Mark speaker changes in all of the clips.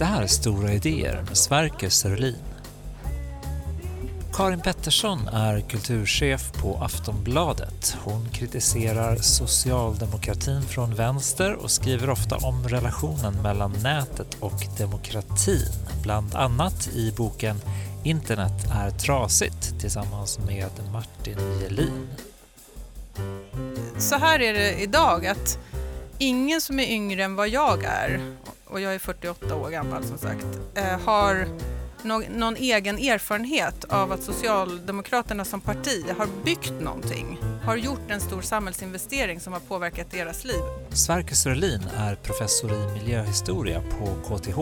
Speaker 1: Det här är Stora idéer med Sverker Sörlin. Karin Pettersson är kulturchef på Aftonbladet. Hon kritiserar socialdemokratin från vänster och skriver ofta om relationen mellan nätet och demokratin. Bland annat i boken Internet är trasigt tillsammans med Martin Jelin.
Speaker 2: Så här är det idag att ingen som är yngre än vad jag är, och jag är 48 år gammal som sagt, eh, har någon egen erfarenhet av att Socialdemokraterna som parti har byggt någonting, har gjort en stor samhällsinvestering som har påverkat deras liv.
Speaker 1: Sverker Sörlin är professor i miljöhistoria på KTH.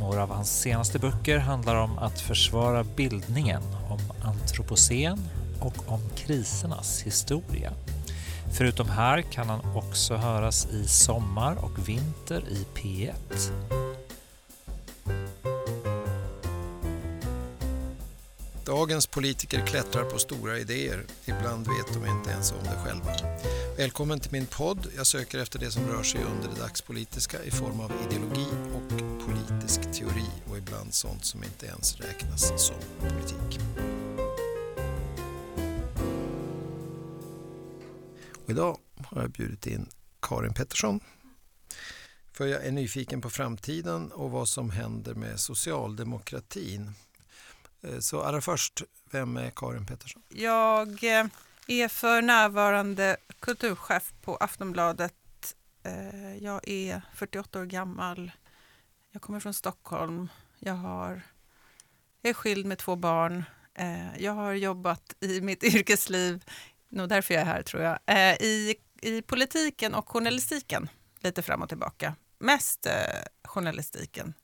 Speaker 1: Några av hans senaste böcker handlar om att försvara bildningen, om antropocen och om krisernas historia. Förutom här kan han också höras i Sommar och Vinter i P1.
Speaker 3: Dagens politiker klättrar på stora idéer. Ibland vet de inte ens om det själva. Välkommen till min podd. Jag söker efter det som rör sig under det dagspolitiska i form av ideologi och politisk teori och ibland sånt som inte ens räknas som politik. Och idag har jag bjudit in Karin Pettersson. För jag är nyfiken på framtiden och vad som händer med socialdemokratin. Eh, så allra först, vem är Karin Pettersson?
Speaker 2: Jag eh, är för närvarande kulturchef på Aftonbladet. Eh, jag är 48 år gammal. Jag kommer från Stockholm. Jag, har, jag är skild med två barn. Jag har jobbat i mitt yrkesliv, nog därför jag är här tror jag, i, i politiken och journalistiken lite fram och tillbaka. Mest journalistiken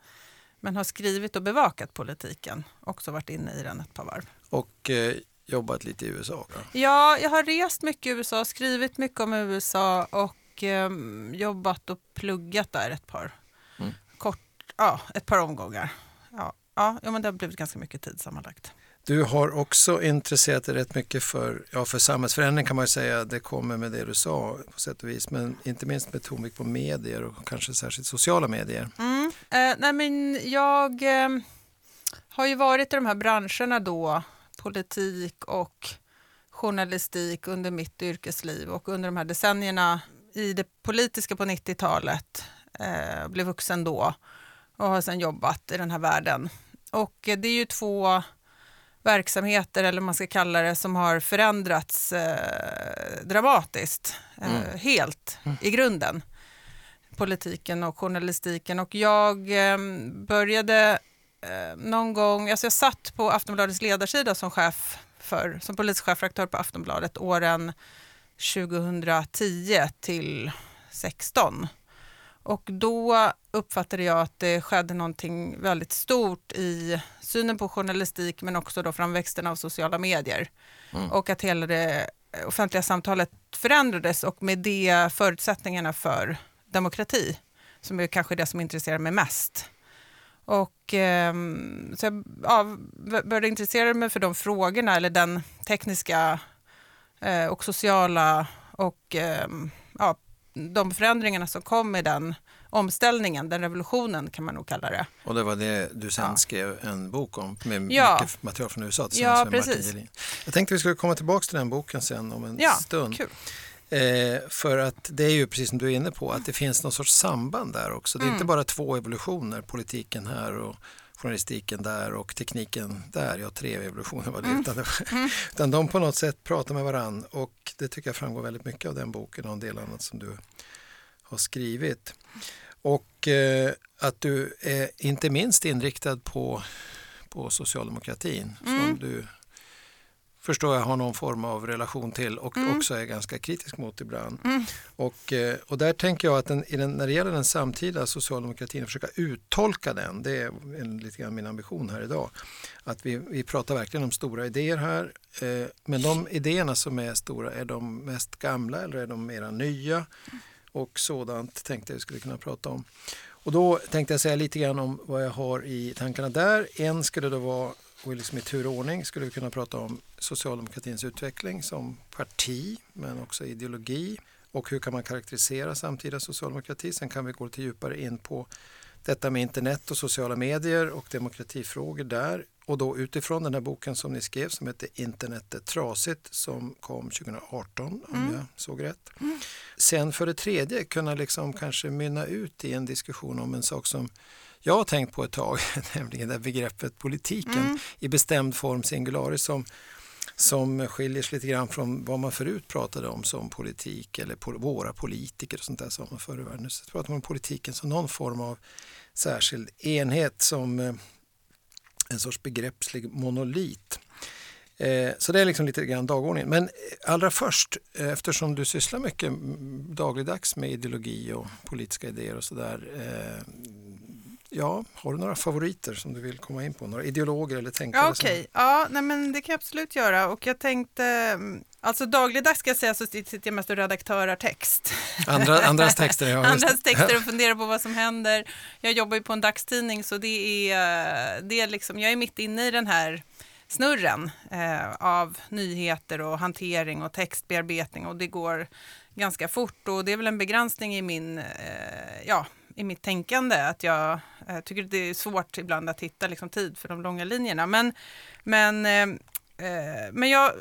Speaker 2: men har skrivit och bevakat politiken. Också varit inne i den ett par varv.
Speaker 3: Och eh, jobbat lite i USA?
Speaker 2: Då? Ja, jag har rest mycket i USA, skrivit mycket om USA och eh, jobbat och pluggat där ett par, mm. kort, ja, ett par omgångar. Ja, ja, men det har blivit ganska mycket tid sammanlagt.
Speaker 3: Du har också intresserat dig rätt mycket för, ja, för samhällsförändring kan man ju säga, det kommer med det du sa på sätt och vis, men inte minst med tonvikt på medier och kanske särskilt sociala medier.
Speaker 2: Mm. Eh, nej men jag eh, har ju varit i de här branscherna då, politik och journalistik under mitt yrkesliv och under de här decennierna i det politiska på 90-talet, eh, blev vuxen då och har sedan jobbat i den här världen. Och eh, det är ju två verksamheter, eller man ska kalla det, som har förändrats eh, dramatiskt, eh, mm. helt mm. i grunden. Politiken och journalistiken. Och jag eh, började eh, någon gång, alltså jag satt på Aftonbladets ledarsida som chef för, som politisk chefredaktör på Aftonbladet åren 2010 till 2016. Och då uppfattade jag att det skedde någonting väldigt stort i synen på journalistik men också då framväxten av sociala medier. Mm. Och att hela det offentliga samtalet förändrades och med det förutsättningarna för demokrati, som är kanske det som intresserar mig mest. Och eh, så jag ja, började intressera mig för de frågorna, eller den tekniska eh, och sociala och eh, de förändringarna som kom med den omställningen, den revolutionen kan man nog kalla det.
Speaker 3: Och det var det du sen ja. skrev en bok om med ja. mycket material från USA tillsammans
Speaker 2: ja,
Speaker 3: med
Speaker 2: precis.
Speaker 3: Martin Gelin. Jag tänkte vi skulle komma tillbaka till den boken sen om en
Speaker 2: ja,
Speaker 3: stund.
Speaker 2: Kul.
Speaker 3: Eh, för att det är ju precis som du är inne på att det finns någon sorts samband där också. Det är mm. inte bara två evolutioner, politiken här och journalistiken där och tekniken där. Ja, tre evolutioner var det. Mm. Utan, mm. utan de på något sätt pratar med varann och det tycker jag framgår väldigt mycket av den boken och en del annat som du har skrivit. Och eh, att du är inte minst inriktad på, på socialdemokratin mm. som du förstår jag har någon form av relation till och mm. också är ganska kritisk mot ibland. Mm. Och, eh, och där tänker jag att den, den, när det gäller den samtida socialdemokratin, att försöka uttolka den, det är en, lite grann min ambition här idag. Att vi, vi pratar verkligen om stora idéer här, eh, men de idéerna som är stora, är de mest gamla eller är de mera nya? Och sådant tänkte jag skulle kunna prata om. Och då tänkte jag säga lite grann om vad jag har i tankarna där. En skulle då vara och liksom i turordning skulle vi kunna prata om socialdemokratins utveckling som parti men också ideologi och hur kan man karaktärisera samtida socialdemokrati. Sen kan vi gå lite djupare in på detta med internet och sociala medier och demokratifrågor där. Och då utifrån den här boken som ni skrev som heter Internet är trasigt som kom 2018 om
Speaker 2: Mm.
Speaker 3: jag såg rätt. Sen för det tredje kunna liksom kanske mynna ut i en diskussion om en sak som jag har tänkt på ett tag, nämligen det begreppet politiken
Speaker 2: Mm.
Speaker 3: i bestämd form singularis som, som skiljer sig lite grann från vad man förut pratade om som politik eller po våra politiker och sånt där sa man förr i världen. Nu så pratar man om politiken som någon form av särskild enhet som eh, en sorts begreppslig monolit. Eh, Så det är liksom lite grann dagordningen. Men eh, allra först, eftersom du sysslar mycket dagligdags med ideologi och politiska idéer och sådär. eh, Ja, har du några favoriter som du vill komma in på? Några ideologer eller tänkare?
Speaker 2: Ja, Okej, ja, nej, men det kan jag absolut göra. Och jag tänkte, mm, alltså dagligdags ska jag säga så sitter jag mest och redaktörar text.
Speaker 3: Andra, andras texter? Ja,
Speaker 2: Andras texter och funderar på vad som händer. Jag jobbar ju på en dagstidning så det är, det är liksom, jag är mitt inne i den här snurren eh, av nyheter och hantering och textbearbetning och det går ganska fort och det är väl en begränsning i min, eh, ja, i mitt tänkande att jag eh, tycker det är svårt ibland att hitta liksom, tid för de långa linjerna. Men, men, eh, eh, men jag,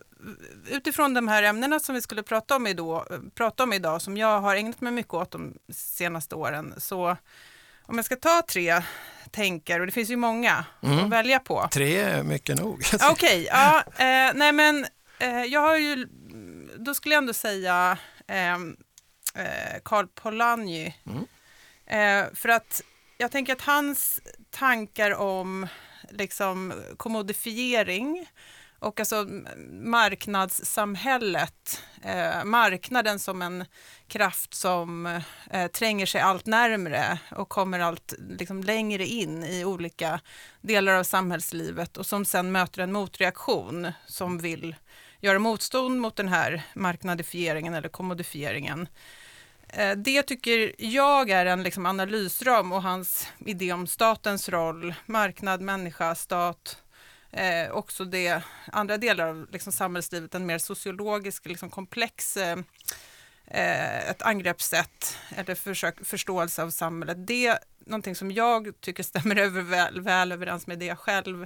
Speaker 2: utifrån de här ämnena som vi skulle prata om, idag, prata om idag, som jag har ägnat mig mycket åt de senaste åren, så om jag ska ta tre tänkare, och det finns ju många
Speaker 3: Mm.
Speaker 2: att välja på.
Speaker 3: Tre är mycket nog.
Speaker 2: Okej, ja, eh, nej men eh, jag har ju, då skulle jag ändå säga ehm, eh, Karl Polanyi.
Speaker 3: Mm.
Speaker 2: Eh, för att jag tänker att hans tankar om liksom kommodifiering och alltså marknadssamhället, eh, marknaden som en kraft som eh, tränger sig allt närmre och kommer allt liksom, längre in i olika delar av samhällslivet och som sen möter en motreaktion som vill göra motstånd mot den här marknadifieringen eller kommodifieringen. Eh, Det tycker jag är en liksom analysram och hans idé om statens roll, marknad, människa, stat, eh, också det andra delar av liksom samhällslivet, en mer sociologisk, liksom komplex eh, eh, ett angreppssätt eller försök, förståelse av samhället. Det är någonting som jag tycker stämmer över väl, väl överens med det jag själv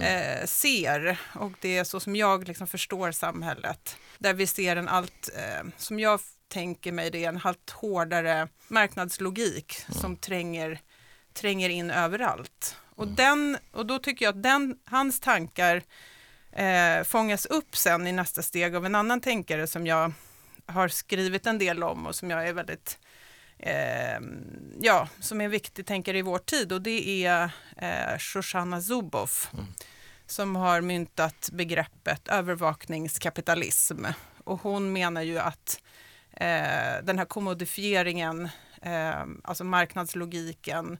Speaker 2: eh, ser och det är så som jag liksom förstår samhället. Där vi ser en allt, eh, som jag tänker mig det är en allt hårdare marknadslogik som tränger, tränger in överallt. Och, den, och då tycker jag att den, hans tankar eh, fångas upp sen i nästa steg av en annan tänkare som jag har skrivit en del om och som jag är väldigt eh, ja, som är en viktig tänkare i vår tid. Och det är eh, Shoshana Zuboff som har myntat begreppet övervakningskapitalism. Och hon menar ju att eh, den här kommodifieringen, eh, alltså marknadslogiken,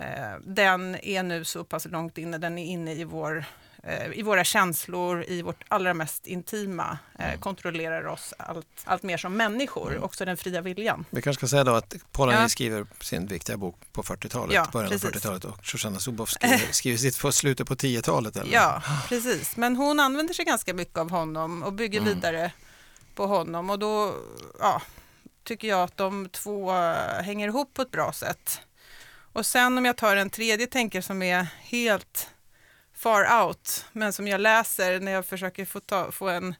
Speaker 2: eh, den är nu så pass långt inne, den är inne i, vår, eh, i våra känslor, i vårt allra mest intima, eh, kontrollerar oss allt, allt mer som människor, också den fria viljan.
Speaker 3: Vi kanske ska säga då att Polanyi
Speaker 2: Ja.
Speaker 3: skriver sin viktiga bok på 40-talet,
Speaker 2: Ja,
Speaker 3: början av
Speaker 2: precis.
Speaker 3: 40-talet och Shoshana Zuboff skriver, skriver sitt på slutet på 10-talet. Eller?
Speaker 2: Ja, precis. Men hon använder sig ganska mycket av honom och bygger
Speaker 3: Mm.
Speaker 2: vidare på honom och då ja, tycker jag att de två eh, hänger ihop på ett bra sätt. Och sen om jag tar en tredje tänkare som är helt far out, men som jag läser när jag försöker få, ta, få en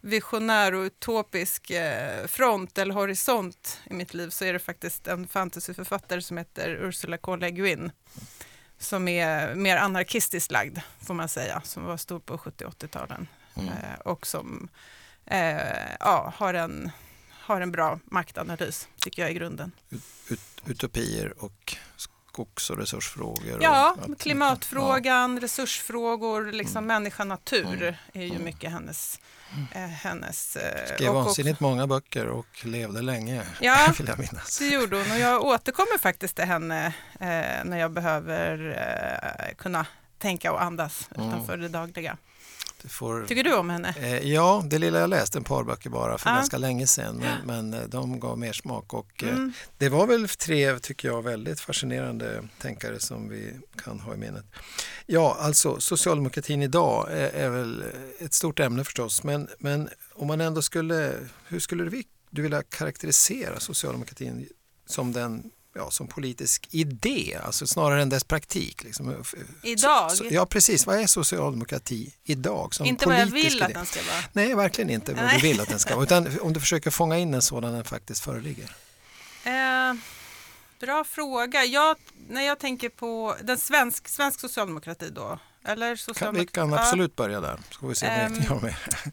Speaker 2: visionär och utopisk eh, front eller horisont i mitt liv så är det faktiskt en fantasyförfattare som heter Ursula K. Le Guin som är mer anarkistiskt lagd, får man säga, som var stor på 70 80-talen
Speaker 3: Mm.
Speaker 2: eh, och som eh, ja, har, en, har en bra maktanalys, tycker jag i grunden.
Speaker 3: Ut, utopier och skogs och resursfrågor. och
Speaker 2: Ja,
Speaker 3: allt
Speaker 2: klimatfrågan, resursfrågor, liksom
Speaker 3: Mm.
Speaker 2: människa, natur
Speaker 3: Mm.
Speaker 2: är ju
Speaker 3: Mm.
Speaker 2: mycket hennes... Eh, hennes eh,
Speaker 3: Ja. Skrev
Speaker 2: och också-
Speaker 3: vansinnigt många böcker och levde länge,
Speaker 2: Ja,
Speaker 3: vill jag minnas.
Speaker 2: det gjorde hon och jag återkommer faktiskt till henne eh, när jag behöver eh, kunna tänka och andas
Speaker 3: Mm.
Speaker 2: utanför det dagliga.
Speaker 3: Får,
Speaker 2: Tycker du om henne?
Speaker 3: eh, ja, det lilla jag läste, en par böcker bara för
Speaker 2: Ja.
Speaker 3: ganska länge sedan, men, men eh, de gav mer smak. Och, eh,
Speaker 2: Mm.
Speaker 3: Det var väl tre, tycker jag, väldigt fascinerande tänkare som vi kan ha i minnet. Ja, alltså socialdemokratin idag är, är väl ett stort ämne förstås, men, men om man ändå skulle, hur skulle du, du vilja karaktärisera socialdemokratin som den ja, som politisk idé, alltså snarare än dess praktik. Liksom.
Speaker 2: Idag?
Speaker 3: Så, ja, precis. Vad är socialdemokrati idag? Som
Speaker 2: inte vad jag vill idé? att den ska vara?
Speaker 3: Nej, verkligen inte vad du vill att den ska vara, utan om du försöker fånga in en sådan den faktiskt föreligger.
Speaker 2: Eh, bra fråga. Jag, när jag tänker på den svensk, svensk socialdemokrati då, eller
Speaker 3: socialdemokrati? vi kan absolut börja där, så får vi se vad um, jag med.
Speaker 2: eh,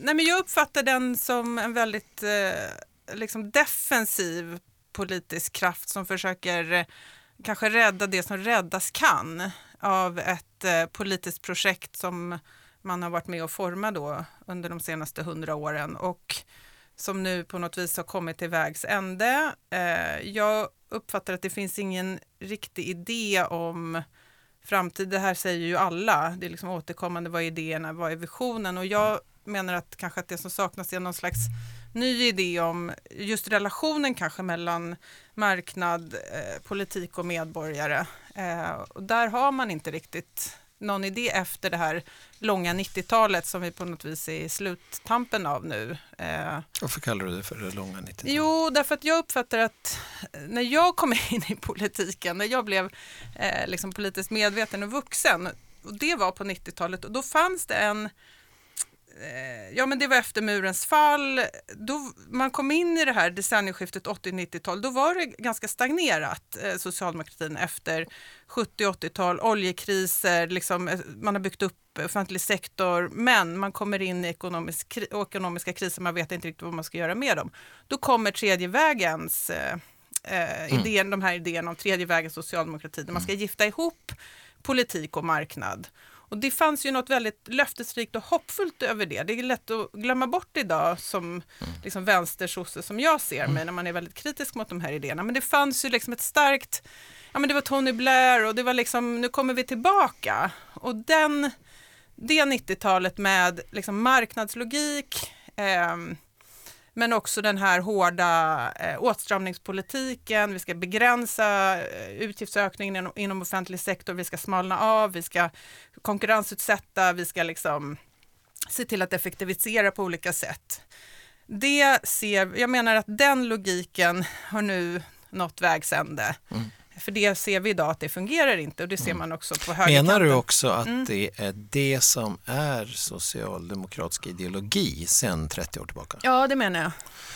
Speaker 2: nej, men jag uppfattar den som en väldigt eh, liksom defensiv politisk kraft som försöker eh, kanske rädda det som räddas kan av ett eh, politiskt projekt som man har varit med och forma då under de senaste hundra åren och som nu på något vis har kommit till vägs ände. Eh, jag uppfattar att det finns ingen riktig idé om framtid. Det här säger ju alla. Det är liksom återkommande. Vad är idéerna? Vad är visionen? Och jag menar att kanske att det som saknas är någon slags ny idé om just relationen kanske mellan marknad, eh, politik och medborgare. Eh, och där har man inte riktigt någon idé efter det här långa 90-talet som vi på något vis är i sluttampen av nu.
Speaker 3: Eh, Varför kallar du det för det långa 90-talet?
Speaker 2: Jo, därför att jag uppfattar att när jag kom in i politiken, när jag blev eh, liksom politiskt medveten och vuxen, och det var på 90-talet, och då fanns det en Eh, ja men det var efter murens fall, då man kom in i det här decennieskiftet 80-90-tal, då var det ganska stagnerat, eh, socialdemokratin efter 70-80-tal, oljekriser, liksom, eh, man har byggt upp offentlig sektor, men man kommer in i ekonomisk, ekonomiska kriser, man vet inte riktigt vad man ska göra med dem. Då kommer tredje vägens eh, mm. idén, de här idéerna om tredje vägens socialdemokrati, där man ska mm. gifta ihop politik och marknad. Och det fanns ju något väldigt löftesrikt och hoppfullt över det. Det är lätt att glömma bort idag som mm. liksom vänstersosse som jag ser mig mm. när man är väldigt kritisk mot de här idéerna. Men det fanns ju liksom ett starkt, ja men det var Tony Blair och det var liksom, nu kommer vi tillbaka. Och den, det 90-talet med liksom marknadslogik, eh, men också den här hårda eh, åtstramningspolitiken, vi ska begränsa eh, utgiftsökningen inom, inom offentlig sektor, vi ska smalna av, vi ska konkurrensutsätta, vi ska liksom se till att effektivisera på olika sätt. Det ser, jag menar att den logiken har nu nått vägs ände. Mm. För det ser vi idag att det fungerar inte och det ser mm. man också på högerkanten.
Speaker 3: Menar du också att mm. det är det som är socialdemokratisk ideologi sedan 30 år tillbaka?
Speaker 2: Ja, det menar jag.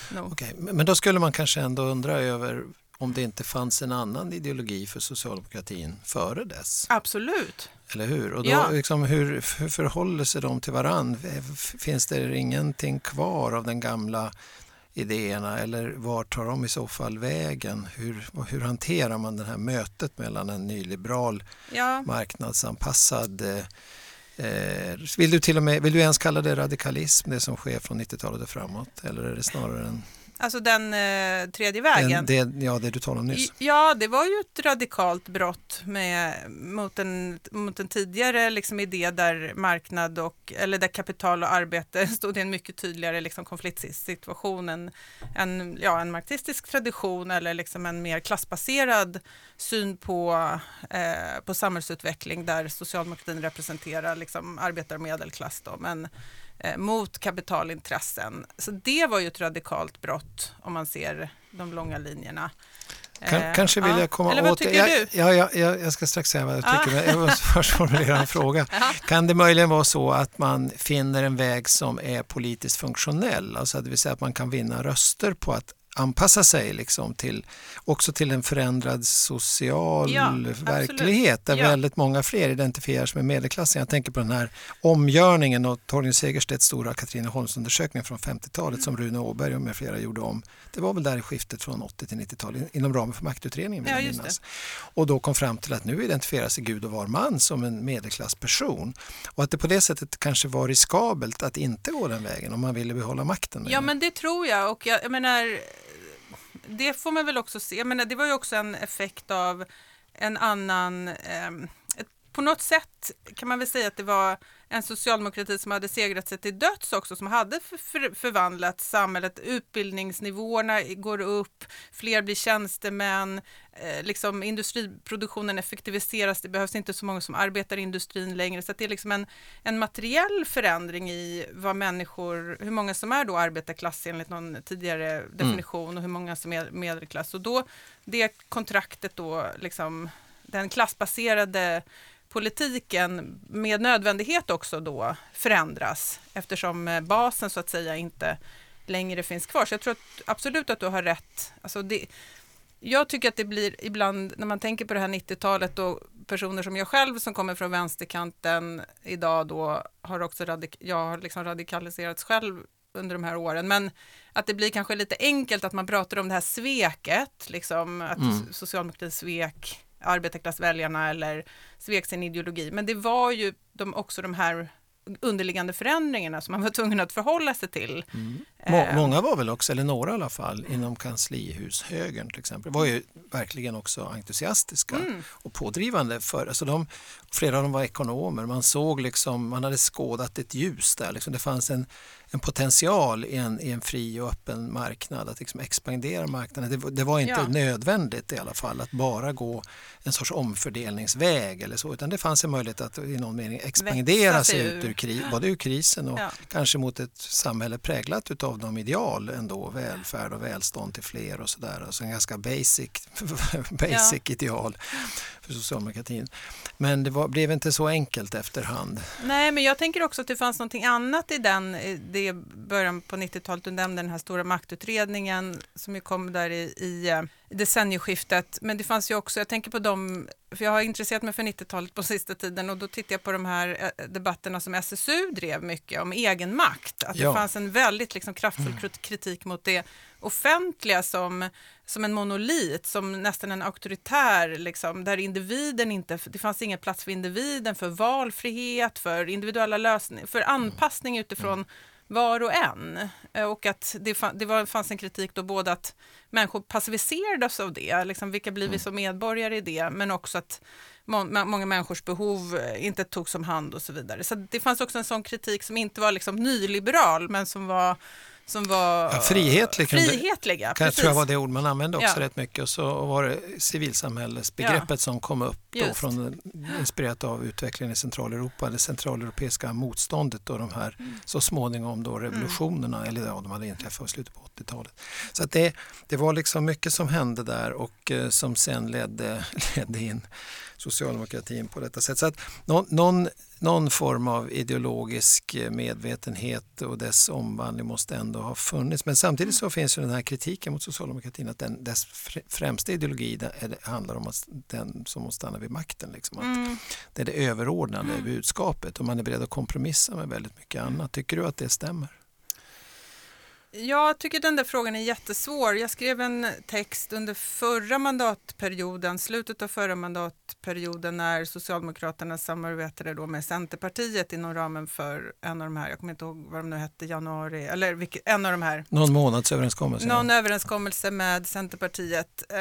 Speaker 3: No. Okay. Men då skulle man kanske ändå undra över om det inte fanns en annan ideologi för socialdemokratin före dess?
Speaker 2: Absolut.
Speaker 3: Eller hur? Och då, ja. liksom, hur, hur förhåller sig de till varann? Finns det ingenting kvar av den gamla idéerna eller var tar de i så fall vägen? Hur, hur hanterar man det här mötet mellan en nyliberal ja. marknadsanpassad eh, eh, vill du till och med, vill du ens kalla det radikalism det som sker från 90-talet och framåt eller är det snarare en
Speaker 2: Alltså den eh, tredje vägen?
Speaker 3: Den, det, ja, det du talade om nyss.
Speaker 2: Ja, det var ju ett radikalt brott med, mot, en, mot en tidigare liksom, idé där marknad och, eller där kapital och arbete stod i en mycket tydligare liksom, konfliktsituation än en, ja, en marxistisk tradition eller liksom en mer klassbaserad syn på, eh, på samhällsutveckling där socialdemokratin representerar liksom, arbetar och medelklass. Då, men mot kapitalintressen. Så det var ju ett radikalt brott om man ser de långa linjerna.
Speaker 3: Kan, eh, kanske vill
Speaker 2: ja.
Speaker 3: jag komma
Speaker 2: Eller
Speaker 3: vad
Speaker 2: åt tycker
Speaker 3: jag,
Speaker 2: du?
Speaker 3: Ja, ja, ja, jag ska strax säga vad jag tycker, men jag måste först formulera en fråga. Kan det möjligen vara så att man finner en väg som är politiskt funktionell, alltså det vill säga att man kan vinna röster på att anpassa sig liksom till, också till en förändrad social ja, verklighet där ja. väldigt många fler identifierar sig med medelklassen. Jag tänker på den här omgörningen och Torgny Segerstedts stora Katrineholmsundersökning från 50-talet mm. som Rune Åberg och med flera gjorde om. Det var väl där i skiftet från 80 till 90-talet inom ramen för maktutredningen ja, minnas. Och då kom fram till att nu identifierar sig Gud och var man som en medelklassperson och att det på det sättet kanske var riskabelt att inte gå den vägen om man ville behålla makten.
Speaker 2: Ja men det tror jag och jag, jag menar det får man väl också se. Men det var ju också en effekt av en annan, eh, på något sätt kan man väl säga att det var en socialdemokrati som hade segrat sig till döds också, som hade för, förvandlat samhället. Utbildningsnivåerna går upp, fler blir tjänstemän, eh, liksom industriproduktionen effektiviseras, det behövs inte så många som arbetar i industrin längre, så det är liksom en, en materiell förändring i vad människor, hur många som är då arbetarklass enligt någon tidigare mm. definition mm. och hur många som är medelklass. Och då, det kontraktet då, liksom, den klassbaserade politiken med nödvändighet också då förändras eftersom eh, basen så att säga inte längre finns kvar. Så jag tror att, absolut att du har rätt. Alltså det, jag tycker att det blir ibland, när man tänker på det här 90-talet och personer som jag själv som kommer från vänsterkanten idag då har också radik jag har liksom radikaliserats själv under de här åren, men att det blir kanske lite enkelt att man pratar om det här sveket, liksom att mm. socialdemokratin svek arbetarklassväljarna eller svek sin ideologi. Men det var ju de, också de här underliggande förändringarna som man var tvungen att förhålla sig till.
Speaker 3: Mm. Eh. Många var väl också, eller några i alla fall, inom kanslihushögern till exempel, var ju verkligen också entusiastiska mm. och pådrivande för, alltså de, flera av dem var ekonomer, man såg liksom, man hade skådat ett ljus där, liksom. det fanns en en potential i en, i en fri och öppen marknad, att liksom expandera marknaden. Det, det var inte ja. nödvändigt i alla fall att bara gå en sorts omfördelningsväg eller så, utan det fanns en möjlighet att i någon mening expandera sig ut ur, kri, både ur krisen och ja. kanske mot ett samhälle präglat av de ideal ändå, välfärd och välstånd till fler och sådär. Alltså en ganska basic, basic ja. ideal för socialdemokratin. Men det var, blev inte så enkelt efterhand.
Speaker 2: Nej, men jag tänker också att det fanns någonting annat i den, det början på 90-talet, du nämnde den här stora maktutredningen som ju kom där i, i eh, decennieskiftet. Men det fanns ju också, jag tänker på dem, för jag har intresserat mig för 90-talet på sista tiden och då tittar jag på de här eh, debatterna som SSU drev mycket om egen makt. Att ja. det fanns en väldigt liksom, kraftfull mm. kritik mot det offentliga som, som en monolit, som nästan en auktoritär, liksom, där individen inte, det fanns ingen plats för individen, för valfrihet, för individuella lösningar, för anpassning utifrån mm var och en. Eh, och att det, det var, fanns en kritik då både att människor passiviserades av det, liksom vilka blir vi mm. som medborgare i det, men också att må, många människors behov eh, inte togs om hand och så vidare. Så det fanns också en sån kritik som inte var liksom nyliberal, men som var som var
Speaker 3: ja, frihetlig,
Speaker 2: frihetliga.
Speaker 3: Kan jag tror jag var det ord man använde också ja. rätt mycket. Och så var det civilsamhällesbegreppet ja. som kom upp då från, inspirerat av utvecklingen i Centraleuropa, det centraleuropeiska motståndet och de här mm. så småningom då revolutionerna, mm. eller ja, de hade inträffat i slutet på 80-talet. Så att det, det var liksom mycket som hände där och eh, som sen ledde, ledde in socialdemokratin på detta sätt. Så att någon, någon, någon form av ideologisk medvetenhet och dess omvandling måste ändå ha funnits. Men samtidigt så finns ju den här kritiken mot socialdemokratin att den, dess främsta ideologi det handlar om att den som måste stanna vid makten. Liksom. Att mm. Det är det överordnade mm. budskapet och man är beredd att kompromissa med väldigt mycket annat. Tycker du att det stämmer?
Speaker 2: Jag tycker den där frågan är jättesvår. Jag skrev en text under förra mandatperioden, slutet av förra mandatperioden när Socialdemokraterna samarbetade då med Centerpartiet inom ramen för en av de här, jag kommer inte ihåg vad de nu hette, januari, eller vilket, en av de här.
Speaker 3: Någon månadsöverenskommelse.
Speaker 2: Någon ja. överenskommelse med Centerpartiet eh,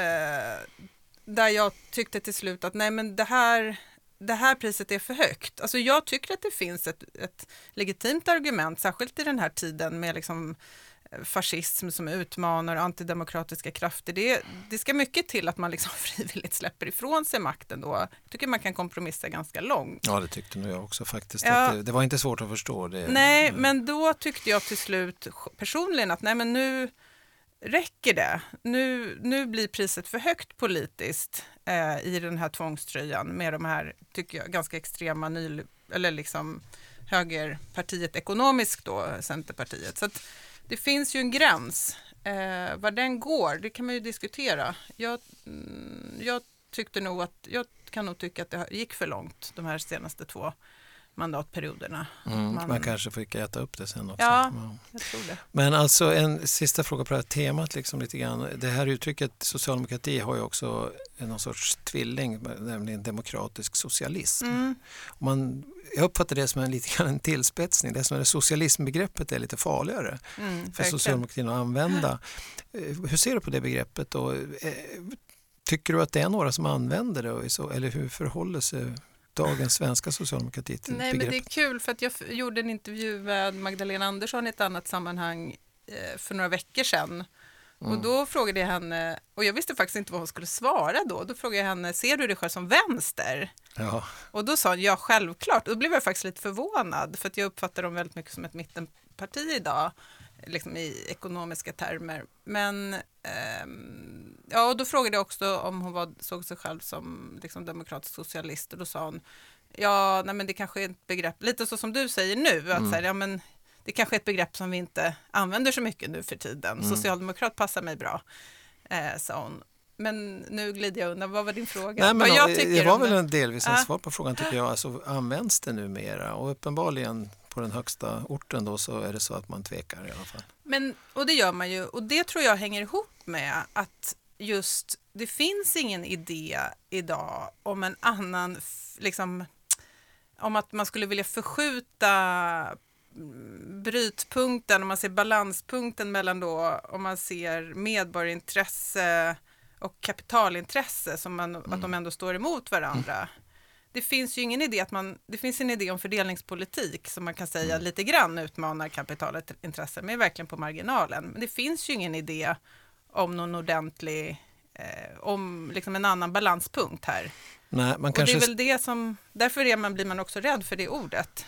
Speaker 2: där jag tyckte till slut att nej men det här det här priset är för högt. Alltså jag tycker att det finns ett, ett legitimt argument, särskilt i den här tiden med liksom fascism som utmanar antidemokratiska krafter. Det, det ska mycket till att man liksom frivilligt släpper ifrån sig makten då. Jag tycker man kan kompromissa ganska långt.
Speaker 3: Ja, det tyckte nog jag också faktiskt. Ja. Det, det, var inte svårt att förstå det.
Speaker 2: Nej, men då tyckte jag till slut personligen att nej, men nu räcker det. Nu, nu blir priset för högt politiskt eh, i den här tvångströjan med de här, tycker jag, ganska extrema ny, eller liksom högerpartiet ekonomiskt då, Centerpartiet. Så att, det finns ju en gräns. Eh, var den går, det kan man ju diskutera. Jag, mm, jag tyckte nog att, jag kan nog tycka att det gick för långt de här senaste två mandatperioderna.
Speaker 3: Mm, man, man, kanske fick äta upp det sen också.
Speaker 2: Ja, jag tror det.
Speaker 3: Men alltså en sista fråga på det här temat. Liksom lite grann. Det här uttrycket socialdemokrati har ju också någon sorts tvilling, nämligen demokratisk socialism. Mm. Man, jag uppfattar det som en, lite grann en tillspetsning. Det som är socialismbegreppet är lite farligare mm, för socialdemokratin att använda. Eh, hur ser du på det begreppet? Och, eh, tycker du att det är några som använder det? Eller hur förhåller sig dagens svenska socialdemokrati till
Speaker 2: Nej,
Speaker 3: begrepp?
Speaker 2: men det är kul för att jag gjorde en intervju med Magdalena Andersson i ett annat sammanhang eh, för några veckor sedan. Mm. Och då frågade jag henne, och jag visste faktiskt inte vad hon skulle svara då, då frågade jag henne, ser du dig själv som vänster?
Speaker 3: Ja.
Speaker 2: Och då sa hon, ja självklart. Och då blev jag faktiskt lite förvånad, för att jag uppfattar dem väldigt mycket som ett mittenparti idag, liksom i ekonomiska termer. Men ehm, ja, och då frågade jag också om hon var, såg sig själv som liksom, demokratisk socialist och då sa hon, ja, nej, men det kanske är ett begrepp, lite så som du säger nu, att mm. så här, ja, men, det kanske är ett begrepp som vi inte använder så mycket nu för tiden. Mm. Socialdemokrat passar mig bra, eh, sa hon. Men nu glider jag undan. Vad var din fråga?
Speaker 3: Nej, men,
Speaker 2: jag
Speaker 3: det var väl en delvis en ah. svar på frågan tycker jag. Alltså, används det numera? Och uppenbarligen på den högsta orten då så är det så att man tvekar i alla fall.
Speaker 2: Men, och det gör man ju. Och det tror jag hänger ihop med att just det finns ingen idé idag om en annan, liksom, om att man skulle vilja förskjuta brytpunkten, om man ser balanspunkten mellan då, om man ser medborgarintresse och kapitalintresse, som man, mm. att de ändå står emot varandra. Mm. Det finns ju ingen idé att man, det finns en idé om fördelningspolitik som man kan säga mm. lite grann utmanar kapitalintresse, men verkligen på marginalen. Men det finns ju ingen idé om någon ordentlig, eh, om liksom en annan balanspunkt här.
Speaker 3: Nej, man kanske...
Speaker 2: Och det är väl det som, därför är man, blir man också rädd för det ordet.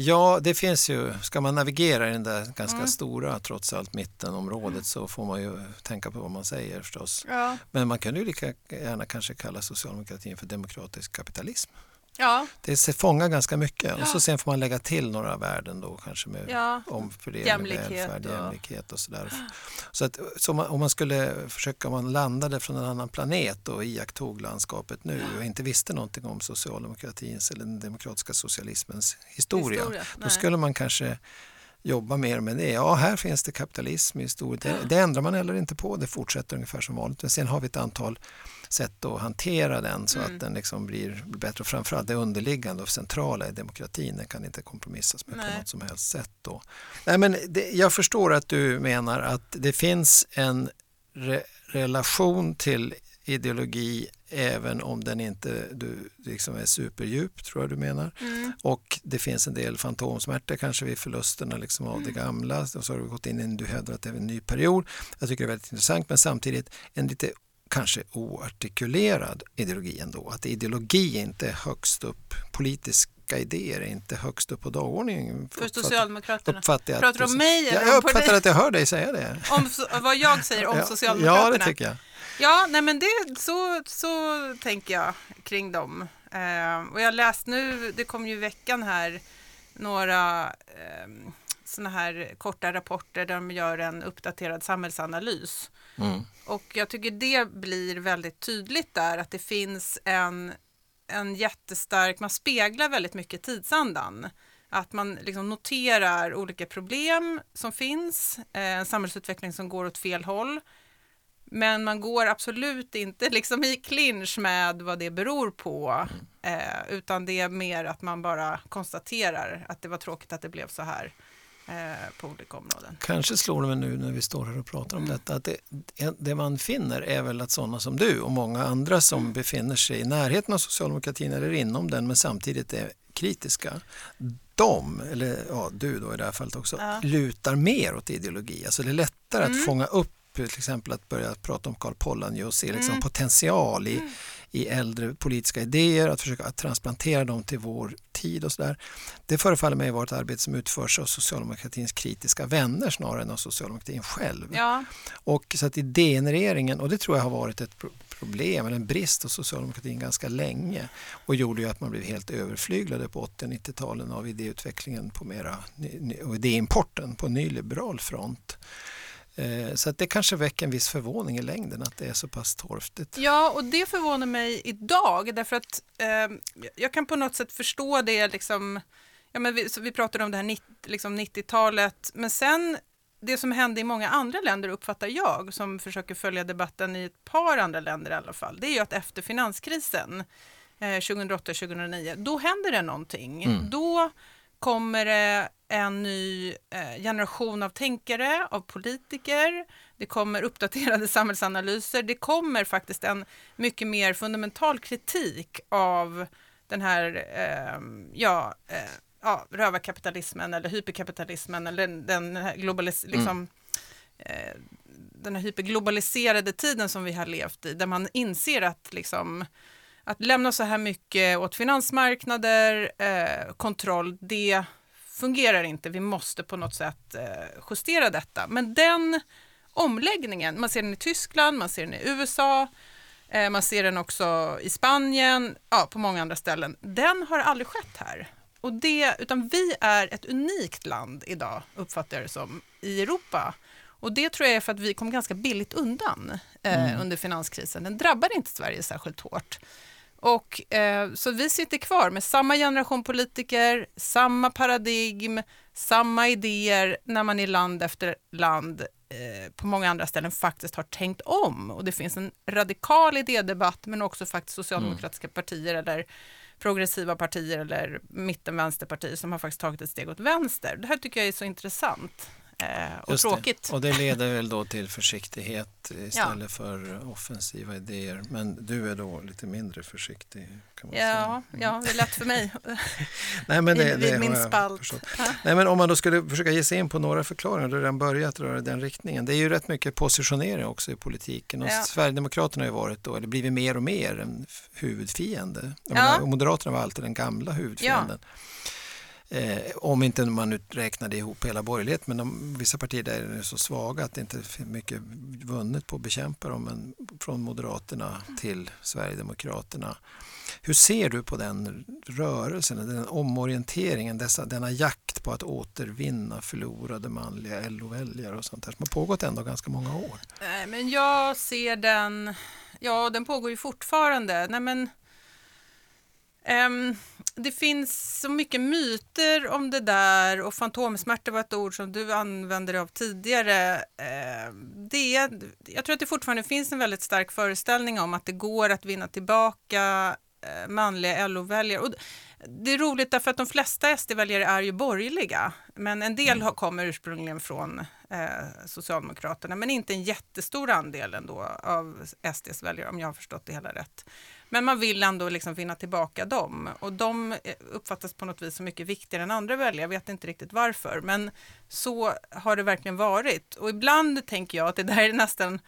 Speaker 3: Ja, det finns ju, ska man navigera i den där ganska mm. stora trots allt mittenområdet så får man ju tänka på vad man säger förstås. Ja. Men man kan ju lika gärna kanske kalla socialdemokratin för demokratisk kapitalism.
Speaker 2: Ja.
Speaker 3: Det fångar ganska mycket ja. och så sen får man lägga till några värden då kanske med ja. omfördelning, jämlikhet välfärd, och... jämlikhet och sådär. Så att så man, om man skulle försöka, om man landade från en annan planet och iakttog landskapet nu och inte visste någonting om socialdemokratins eller den demokratiska socialismens historia, historia. då skulle man kanske jobba mer med det. Ja, här finns det kapitalism i historien. Det, det ändrar man heller inte på, det fortsätter ungefär som vanligt. Men sen har vi ett antal sätt att hantera den så mm. att den liksom blir bättre. Och framförallt det underliggande och centrala i demokratin, den kan inte kompromissas med Nej. på något som helst sätt. Då. Nej, men det, jag förstår att du menar att det finns en re relation till ideologi även om den inte du, liksom är superdjup, tror jag du menar. Mm. Och det finns en del fantomsmärtor kanske vid förlusterna liksom av mm. det gamla. Och så har du gått in i en, du hävdar att det är en ny period. Jag tycker det är väldigt intressant men samtidigt en lite kanske oartikulerad ideologi ändå. Att ideologi inte är högst upp, politiska idéer är inte högst upp på dagordningen.
Speaker 2: För Socialdemokraterna?
Speaker 3: Uppfattar
Speaker 2: Pratar du om mig?
Speaker 3: Eller jag uppfattar att jag hör dig säga det.
Speaker 2: Om vad jag säger om Socialdemokraterna?
Speaker 3: Ja, det tycker jag.
Speaker 2: Ja, nej men det, så, så tänker jag kring dem. Eh, och jag läst nu, det kom ju i veckan här, några eh, sådana här korta rapporter där de gör en uppdaterad samhällsanalys. Mm. Och jag tycker det blir väldigt tydligt där att det finns en, en jättestark, man speglar väldigt mycket tidsandan. Att man liksom noterar olika problem som finns, eh, en samhällsutveckling som går åt fel håll. Men man går absolut inte liksom i clinch med vad det beror på, eh, utan det är mer att man bara konstaterar att det var tråkigt att det blev så här på olika områden.
Speaker 3: Kanske slår det mig nu när vi står här och pratar om mm. detta att det, det, man finner är väl att sådana som du och många andra som mm. befinner sig i närheten av socialdemokratin eller inom den men samtidigt är kritiska de, eller ja, du då i det här fallet också, ja. lutar mer åt ideologi. Alltså det är lättare mm. att fånga upp till exempel att börja prata om Karl Polanyi och se liksom mm. potential i, mm. i äldre politiska idéer, att försöka att transplantera dem till vår tid och sådär. Det förefaller mig vara ett arbete som utförs av socialdemokratins kritiska vänner snarare än av socialdemokratin själv.
Speaker 2: Ja.
Speaker 3: Och så att idégenereringen, och det tror jag har varit ett problem eller en brist hos socialdemokratin ganska länge och gjorde ju att man blev helt överflyglade på 80 och 90-talen av idéutvecklingen på mera, och idéimporten på nyliberal front. Eh, så att det kanske väcker en viss förvåning i längden att det är så pass torftigt.
Speaker 2: Ja, och det förvånar mig idag därför att eh, jag kan på något sätt förstå det liksom, ja men vi, vi pratade om det här liksom 90-talet, men sen det som hände i många andra länder uppfattar jag, som försöker följa debatten i ett par andra länder i alla fall, det är ju att efter finanskrisen eh, 2008-2009, då händer det någonting. Mm. Då kommer det en ny eh, generation av tänkare, av politiker. Det kommer uppdaterade samhällsanalyser. Det kommer faktiskt en mycket mer fundamental kritik av den här eh, ja, eh, ja, rövarkapitalismen eller hyperkapitalismen eller den, den här globalis mm. liksom, eh, den här hyperglobaliserade tiden som vi har levt i, där man inser att liksom, att lämna så här mycket åt finansmarknader, eh, kontroll, det fungerar inte. Vi måste på något sätt eh, justera detta. Men den omläggningen, man ser den i Tyskland, man ser den i USA, eh, man ser den också i Spanien, ja, på många andra ställen. Den har aldrig skett här. Och det, utan vi är ett unikt land idag, uppfattar jag det som, i Europa. Och det tror jag är för att vi kom ganska billigt undan eh, mm. under finanskrisen. Den drabbade inte Sverige särskilt hårt. Och, eh, så vi sitter kvar med samma generation politiker, samma paradigm, samma idéer när man i land efter land eh, på många andra ställen faktiskt har tänkt om. Och det finns en radikal idédebatt men också faktiskt socialdemokratiska mm. partier eller progressiva partier eller mitten-vänsterpartier som har faktiskt tagit ett steg åt vänster. Det här tycker jag är så intressant och Just tråkigt.
Speaker 3: Det. Och det leder väl då till försiktighet istället ja. för offensiva idéer. Men du är då lite mindre försiktig? Kan man
Speaker 2: ja,
Speaker 3: säga.
Speaker 2: Mm. ja, det är lätt för mig.
Speaker 3: Nej, men det,
Speaker 2: vid, min spalt.
Speaker 3: Nej, men om man då skulle försöka ge sig in på några förklaringar, du har redan börjat röra den riktningen. Det är ju rätt mycket positionering också i politiken och ja. Sverigedemokraterna har ju varit då, eller blivit mer och mer en huvudfiende. Ja. Menar, Moderaterna var alltid den gamla huvudfienden. Ja. Eh, om inte man nu räknade ihop hela borgerligheten, men de, vissa partier där är så svaga att det inte är mycket vunnet på att bekämpa dem, men från Moderaterna till Sverigedemokraterna. Hur ser du på den rörelsen, den omorienteringen, dessa, denna jakt på att återvinna förlorade manliga LO-väljare och sånt där som har pågått ändå ganska många år?
Speaker 2: Nej, men jag ser den, ja den pågår ju fortfarande. Nej, men Um, det finns så mycket myter om det där och fantomsmärta var ett ord som du använde dig av tidigare. Uh, det, jag tror att det fortfarande finns en väldigt stark föreställning om att det går att vinna tillbaka uh, manliga LO-väljare. Det är roligt därför att de flesta SD-väljare är ju borgerliga, men en del mm. kommer ursprungligen från eh, Socialdemokraterna, men inte en jättestor andel ändå av SDs väljare om jag har förstått det hela rätt. Men man vill ändå liksom vinna tillbaka dem och de eh, uppfattas på något vis som mycket viktigare än andra väljare. Jag vet inte riktigt varför, men så har det verkligen varit. Och ibland tänker jag att det där är nästan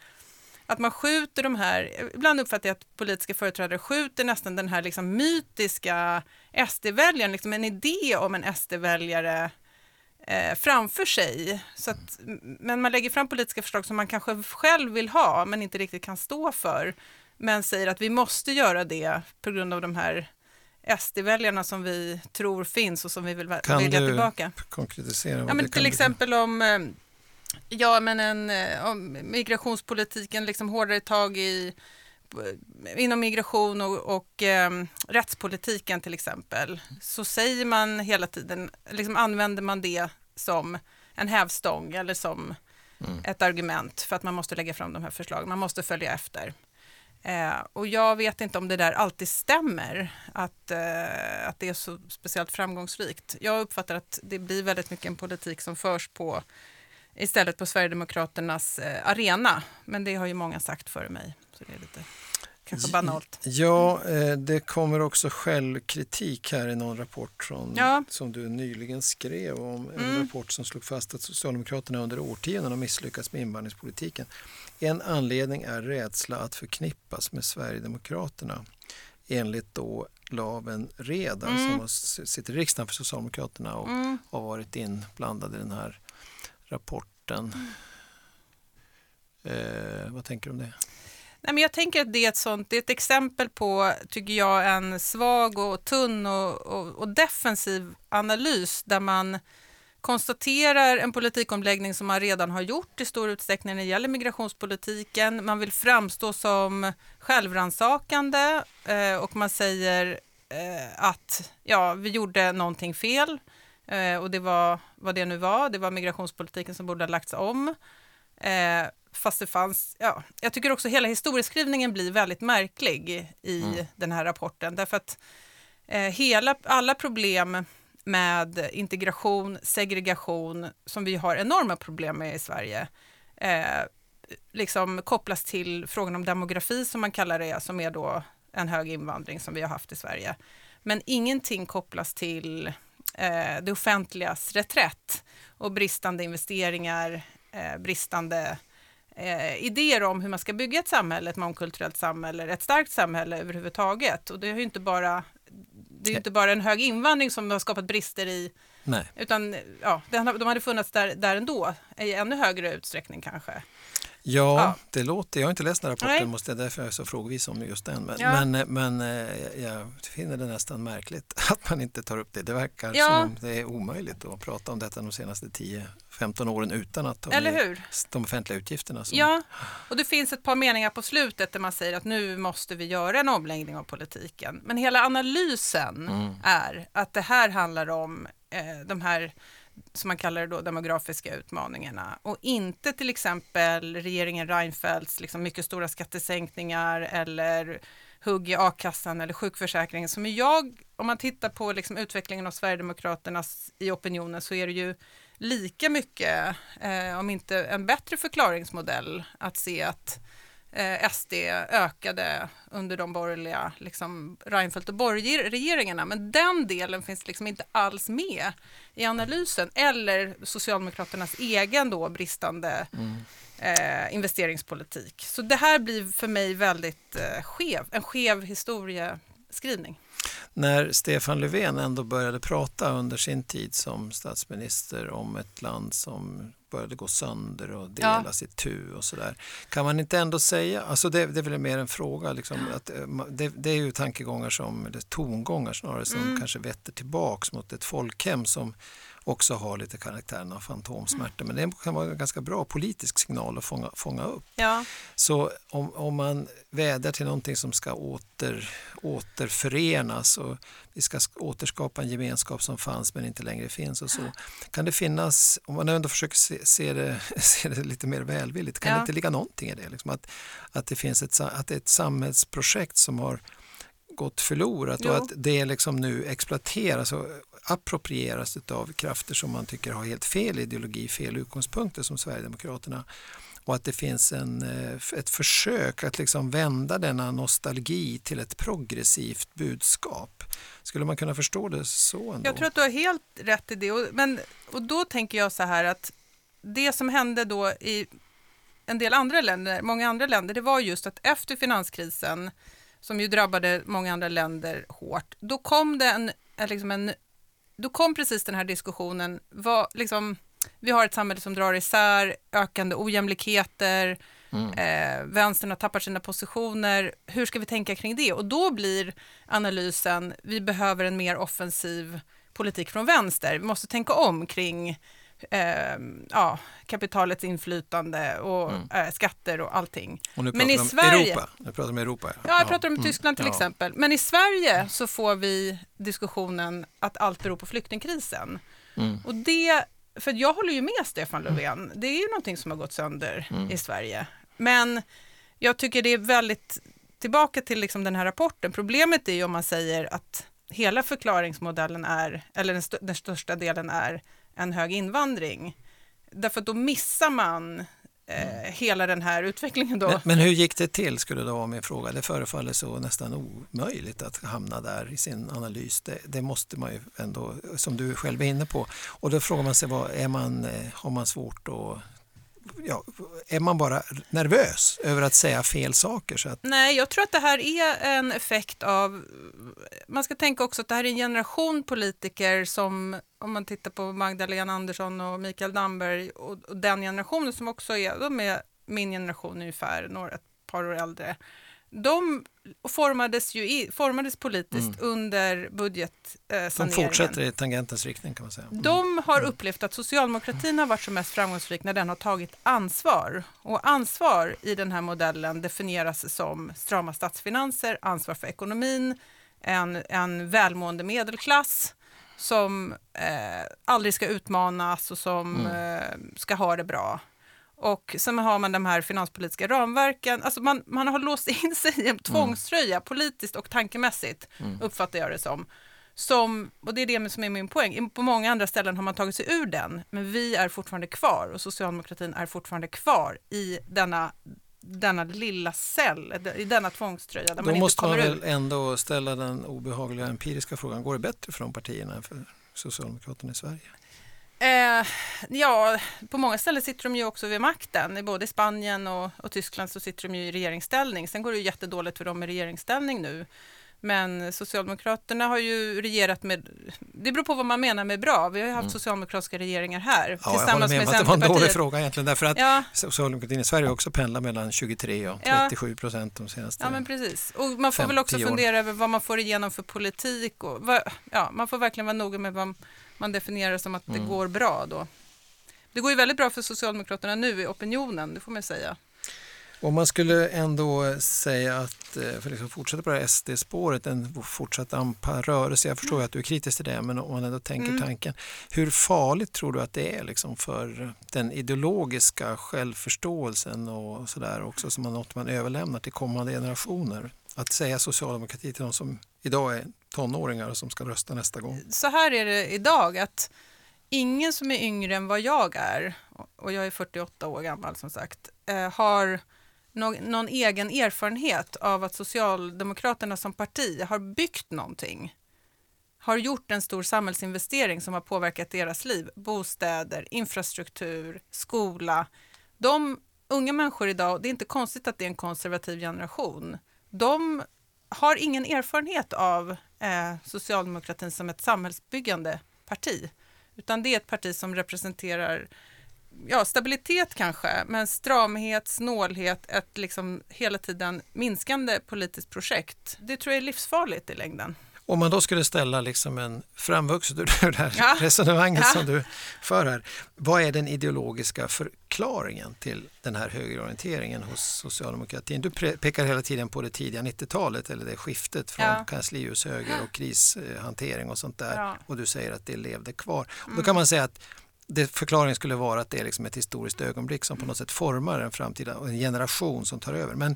Speaker 2: att man skjuter de här, eh, ibland uppfattar jag att politiska företrädare skjuter nästan den här liksom mytiska SD-väljaren, liksom en idé om en SD-väljare eh, framför sig. Så att, men man lägger fram politiska förslag som man kanske själv vill ha, men inte riktigt kan stå för men säger att vi måste göra det på grund av de här SD-väljarna som vi tror finns och som vi vill kan vilja tillbaka. Kan
Speaker 3: du konkretisera?
Speaker 2: Ja, men till exempel om, eh, ja, men en, eh, om migrationspolitiken, liksom hårdare tag i inom migration och, och eh, rättspolitiken till exempel, så säger man hela tiden, liksom använder man det som en hävstång eller som mm. ett argument för att man måste lägga fram de här förslagen, man måste följa efter. Eh, och jag vet inte om det där alltid stämmer, att, eh, att det är så speciellt framgångsrikt. Jag uppfattar att det blir väldigt mycket en politik som förs på istället på Sverigedemokraternas eh, arena. Men det har ju många sagt före mig, så det är lite kanske banalt.
Speaker 3: Ja, eh, det kommer också självkritik här i någon rapport från, ja. som du nyligen skrev om. En mm. rapport som slog fast att Socialdemokraterna under årtionden har misslyckats med invandringspolitiken. En anledning är rädsla att förknippas med Sverigedemokraterna enligt då Laven Redar mm. som sitter i riksdagen för Socialdemokraterna och mm. har varit inblandad i den här rapporten. Eh, vad tänker du om det?
Speaker 2: Nej, men jag tänker att det är ett sånt, det är ett exempel på, tycker jag, en svag och tunn och, och, och defensiv analys där man konstaterar en politikomläggning som man redan har gjort i stor utsträckning när det gäller migrationspolitiken. Man vill framstå som självransakande eh, och man säger eh, att ja, vi gjorde någonting fel eh, och det var vad det nu var. Det var migrationspolitiken som borde ha lagts om. Eh, Fast det fanns, ja, jag tycker också hela historieskrivningen blir väldigt märklig i mm. den här rapporten därför att eh, hela, alla problem med integration, segregation som vi har enorma problem med i Sverige eh, liksom kopplas till frågan om demografi som man kallar det, som är då en hög invandring som vi har haft i Sverige. Men ingenting kopplas till eh, det offentligas reträtt och bristande investeringar, eh, bristande eh, idéer om hur man ska bygga ett samhälle, ett mångkulturellt samhälle, ett starkt samhälle överhuvudtaget. Och det är ju inte bara, det är inte bara en hög invandring som har skapat brister i
Speaker 3: Nej.
Speaker 2: utan ja, de hade funnits där, där ändå, i ännu högre utsträckning kanske.
Speaker 3: Ja,
Speaker 2: Ja.
Speaker 3: det låter, jag har inte läst den rapporten,
Speaker 2: Nej.
Speaker 3: måste jag, därför är jag så frågvis om just den. Men,
Speaker 2: Ja.
Speaker 3: men, men eh, jag finner det nästan märkligt att man inte tar upp det. Det verkar
Speaker 2: Ja.
Speaker 3: som om det är omöjligt att prata om detta de senaste 10-15 åren utan att ta
Speaker 2: Eller hur?
Speaker 3: de offentliga utgifterna. Som,
Speaker 2: Ja, och det finns ett par meningar på slutet där man säger att nu måste vi göra en omläggning av politiken. Men hela analysen
Speaker 3: Mm.
Speaker 2: är att det här handlar om eh, de här som man kallar det då demografiska utmaningarna och inte till exempel regeringen Reinfeldts liksom mycket stora skattesänkningar eller hugg i a-kassan eller sjukförsäkringen som jag, om man tittar på liksom utvecklingen av Sverigedemokraternas i opinionen så är det ju lika mycket, eh, om inte en bättre förklaringsmodell att se att eh, SD ökade under de borgerliga, liksom Reinfeldt och Borg-regeringarna. Men den delen finns liksom inte alls med i analysen eller Socialdemokraternas egen då bristande eh, investeringspolitik. Så det här blir för mig väldigt eh, skev, en skev historieskrivning.
Speaker 3: När Stefan Löfven ändå började prata under sin tid som statsminister om ett land som började gå sönder och delas i tu och sådär. Kan man inte ändå säga, alltså det, det är väl mer en fråga, liksom, att, eh, det, det är ju tankegångar som, eller tongångar snarare, som
Speaker 2: Mm.
Speaker 3: kanske vetter tillbaks mot ett folkhem som också har lite karaktären av fantomsmärta. Men det kan vara en ganska bra politisk signal att fånga, fånga upp.
Speaker 2: Ja,
Speaker 3: Så om, om man vädjar till någonting som ska åter, återförenas och vi ska sk- återskapa en gemenskap som fanns men inte längre finns och så. Kan det finnas, om man ändå försöker se, se, det, se det lite mer välvilligt, kan
Speaker 2: Ja.
Speaker 3: det inte ligga någonting i det? Liksom att, att det finns ett, att det är ett samhällsprojekt som har gått förlorat
Speaker 2: Jo.
Speaker 3: och att det liksom nu exploateras och approprieras av krafter som man tycker har helt fel ideologi, fel utgångspunkter som Sverigedemokraterna och att det finns en, eh, ett försök att liksom vända denna nostalgi till ett progressivt budskap. Skulle man kunna förstå det så ändå?
Speaker 2: Jag tror att du har helt rätt i det. Och, men, och då tänker jag så här att det som hände då i en del andra länder, många andra länder, det var just att efter finanskrisen, som ju drabbade många andra länder hårt, då kom det en, liksom en då kom precis den här diskussionen, vad, liksom, vi har ett samhälle som drar isär, ökande ojämlikheter,
Speaker 3: Mm.
Speaker 2: eh, vänstern har tappat sina positioner, hur ska vi tänka kring det? Och då blir analysen, vi behöver en mer offensiv politik från vänster, vi måste tänka om kring eh, ja, kapitalets inflytande och
Speaker 3: Mm.
Speaker 2: eh, skatter och allting.
Speaker 3: Och nu
Speaker 2: Men
Speaker 3: pratar
Speaker 2: i
Speaker 3: vi om
Speaker 2: Sverige-
Speaker 3: Europa. Nu pratar om Europa.
Speaker 2: Ja, jag pratar om
Speaker 3: Mm.
Speaker 2: Tyskland till
Speaker 3: Ja.
Speaker 2: exempel. Men i Sverige så får vi diskussionen att allt beror på flyktingkrisen.
Speaker 3: Mm.
Speaker 2: Och det, för jag håller ju med Stefan Löfven, det är ju någonting som har gått sönder
Speaker 3: Mm.
Speaker 2: i Sverige. Men jag tycker det är väldigt, tillbaka till liksom den här rapporten, problemet är ju om man säger att hela förklaringsmodellen är, eller den, st- den största delen är en hög invandring. Därför att då missar man eh, hela den här utvecklingen då.
Speaker 3: Men, men hur gick det till skulle då vara min fråga. Det förefaller så nästan omöjligt att hamna där i sin analys. Det, det måste man ju ändå, som du själv är inne på. Och då frågar man sig, vad, är man, eh, har man svårt att Ja, är man bara nervös över att säga fel saker? Så att,
Speaker 2: Nej, jag tror att det här är en effekt av... Man ska tänka också att det här är en generation politiker som, om man tittar på Magdalena Andersson och Mikael Damberg och, och den generationen som också är, de är min generation ungefär, några, ett par år äldre. De formades ju i, formades politiskt under budgetsaneringen.
Speaker 3: de fortsätter i tangentens riktning kan man säga. Mm.
Speaker 2: De har upplevt att socialdemokratin har varit som mest framgångsrik när den har tagit ansvar. Och ansvar i den här modellen definieras som strama statsfinanser, ansvar för ekonomin, en, en välmående medelklass som eh, aldrig ska utmanas och som eh, ska ha det bra. Och sen har man de här finanspolitiska ramverken. Alltså man, man har låst in sig i en tvångströja politiskt och tankemässigt, uppfattar jag det som. som. Och det är det som är min poäng. På många andra ställen har man tagit sig ur den, men vi är fortfarande kvar och socialdemokratin är fortfarande kvar i denna denna lilla cell, i denna tvångströja där
Speaker 3: Då
Speaker 2: man inte
Speaker 3: måste man väl ändå ställa den obehagliga empiriska frågan, går det bättre för de partierna än för Socialdemokraterna i Sverige?
Speaker 2: Eh, ja, på många ställen sitter de ju också vid makten. I både Spanien och, och Tyskland så sitter de ju i regeringsställning. Sen går det ju jättedåligt för dem i regeringsställning nu. Men Socialdemokraterna har ju regerat med, det beror på vad man menar med bra. Vi har ju haft
Speaker 3: Mm.
Speaker 2: socialdemokratiska regeringar här
Speaker 3: Ja,
Speaker 2: tillsammans
Speaker 3: med
Speaker 2: med
Speaker 3: att det var en dålig fråga egentligen därför att
Speaker 2: Ja,
Speaker 3: Socialdemokratin i Sverige också pendlat mellan 23 och
Speaker 2: Ja.
Speaker 3: 37 procent de senaste
Speaker 2: ja, men precis. Och man får väl också
Speaker 3: 50 år.
Speaker 2: fundera över vad man får igenom för politik. Och vad, ja, man får verkligen vara noga med vad man definierar som att det
Speaker 3: Mm.
Speaker 2: går bra då. Det går ju väldigt bra för Socialdemokraterna nu i opinionen, det får man säga.
Speaker 3: Om man skulle ändå säga att, eh, för att liksom fortsätta på det här SD-spåret, en fortsatt AMPA-rörelse, jag förstår ju att du är kritisk till det, men om man ändå tänker
Speaker 2: Mm.
Speaker 3: tanken, hur farligt tror du att det är liksom för den ideologiska självförståelsen och sådär också, som man, något man överlämnar till kommande generationer? Att säga socialdemokrati till de som idag är tonåringar som ska rösta nästa gång.
Speaker 2: så här är det idag att ingen som är yngre än vad jag är, och jag är 48 år gammal som sagt, eh, har någon egen erfarenhet av att Socialdemokraterna som parti har byggt någonting. Har gjort en stor samhällsinvestering som har påverkat deras liv. Bostäder, infrastruktur, skola. De unga människor idag, det är inte konstigt att det är en konservativ generation. De har ingen erfarenhet av eh, socialdemokratin som ett samhällsbyggande parti. Utan det är ett parti som representerar ja, stabilitet kanske, men stramhet, snålhet, ett liksom hela tiden minskande politiskt projekt. Det tror jag är livsfarligt i längden.
Speaker 3: Om man då skulle ställa liksom en framvuxet ur det här
Speaker 2: Ja.
Speaker 3: resonemanget
Speaker 2: Ja.
Speaker 3: som du för här. Vad är den ideologiska förklaringen till den här högerorienteringen hos socialdemokratin? Du pekar hela tiden på det tidiga 90-talet eller det skiftet från
Speaker 2: Ja.
Speaker 3: kanslihushöger och krishantering och sånt där
Speaker 2: Ja.
Speaker 3: och du säger att det levde kvar. Och
Speaker 2: Mm.
Speaker 3: då kan man säga att det, förklaringen skulle vara att det är liksom ett historiskt ögonblick som på något sätt formar en framtida en generation som tar över. Men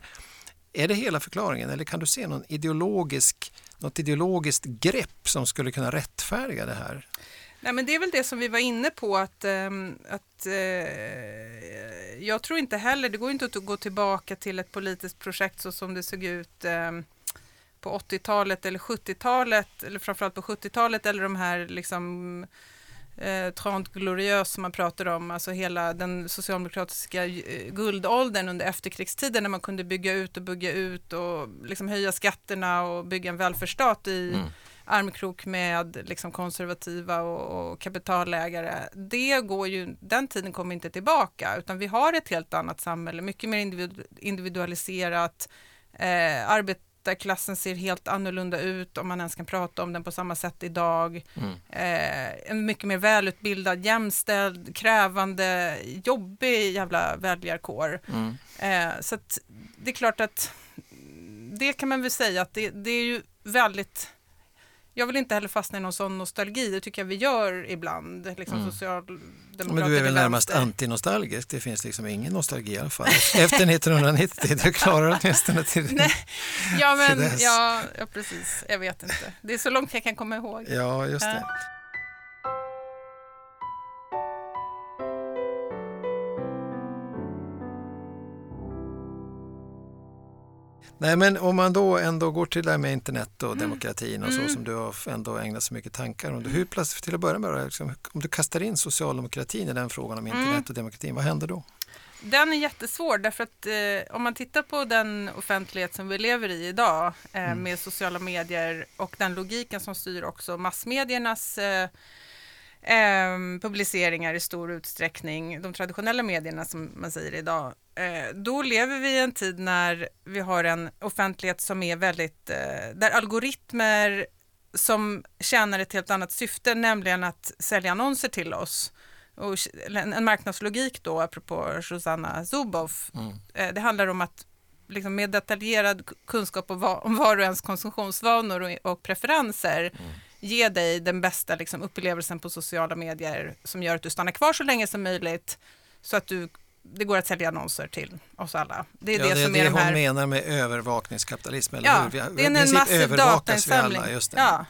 Speaker 3: är det hela förklaringen eller kan du se någon ideologisk, något ideologiskt grepp som skulle kunna rättfärdiga det här?
Speaker 2: Nej, men det är väl det som vi var inne på att, ehm, att eh, jag tror inte heller, det går inte att gå tillbaka till ett politiskt projekt så som det såg ut ehm, på 80-talet eller 70-talet eller framförallt på 70-talet eller de här liksom eh, Trente Glorieux som man pratar om, alltså hela den socialdemokratiska eh, guldåldern under efterkrigstiden när man kunde bygga ut och bygga ut och liksom höja skatterna och bygga en välfärdsstat i
Speaker 3: Mm.
Speaker 2: armkrok med liksom konservativa och, och kapitalägare. Det går ju, den tiden kommer inte tillbaka utan vi har ett helt annat samhälle, mycket mer individu- individualiserat. Eh, arbetarklassen ser helt annorlunda ut om man ens kan prata om den på samma sätt idag.
Speaker 3: Mm.
Speaker 2: Eh, en mycket mer välutbildad, jämställd, krävande, jobbig jävla väljarkår.
Speaker 3: Mm.
Speaker 2: Eh, så det är klart att det kan man väl säga att det, det är ju väldigt jag vill inte heller fastna i någon sån nostalgi, det tycker jag vi gör ibland, liksom
Speaker 3: Mm. Men du är väl närmast antinostalgisk, det finns liksom ingen nostalgi i alla fall. Efter 1990, du klarar åtminstone till
Speaker 2: Nej, Ja, men,
Speaker 3: till dess.
Speaker 2: ja, ja, precis, jag vet inte. Det är så långt jag kan komma ihåg.
Speaker 3: Ja, just det. Nej, men om man då ändå går till det här med internet och demokratin och så
Speaker 2: Mm.
Speaker 3: som du har ändå ägnat så mycket tankar om. Hur plötsligt, till att börja med, liksom, om du kastar in socialdemokratin i den frågan om internet
Speaker 2: Mm.
Speaker 3: och demokratin, vad händer då?
Speaker 2: Den är jättesvår därför att eh, om man tittar på den offentlighet som vi lever i idag eh,
Speaker 3: Mm.
Speaker 2: med sociala medier och den logiken som styr också massmediernas eh, eh, publiceringar i stor utsträckning, de traditionella medierna som man säger idag, eh, då lever vi i en tid när vi har en offentlighet som är väldigt, eh, där algoritmer som tjänar ett helt annat syfte, nämligen att sälja annonser till oss. Och en, marknadslogik då, apropå Susanna Zuboff,
Speaker 3: Mm.
Speaker 2: Eh, Det handlar om att liksom med detaljerad kunskap om, va- om var och ens konsumtionsvanor och, och preferenser ge dig den bästa liksom, upplevelsen på sociala medier som gör att du stannar kvar så länge som möjligt så att du, det går att sälja annonser till oss alla. Det är
Speaker 3: ja,
Speaker 2: det,
Speaker 3: det är
Speaker 2: som
Speaker 3: det
Speaker 2: är de
Speaker 3: hon
Speaker 2: här...
Speaker 3: menar med övervakningskapitalism, eller
Speaker 2: Ja,
Speaker 3: hur? Vi,
Speaker 2: det är en
Speaker 3: princip
Speaker 2: massiv datainsamling.
Speaker 3: alla, just det.
Speaker 2: Ja.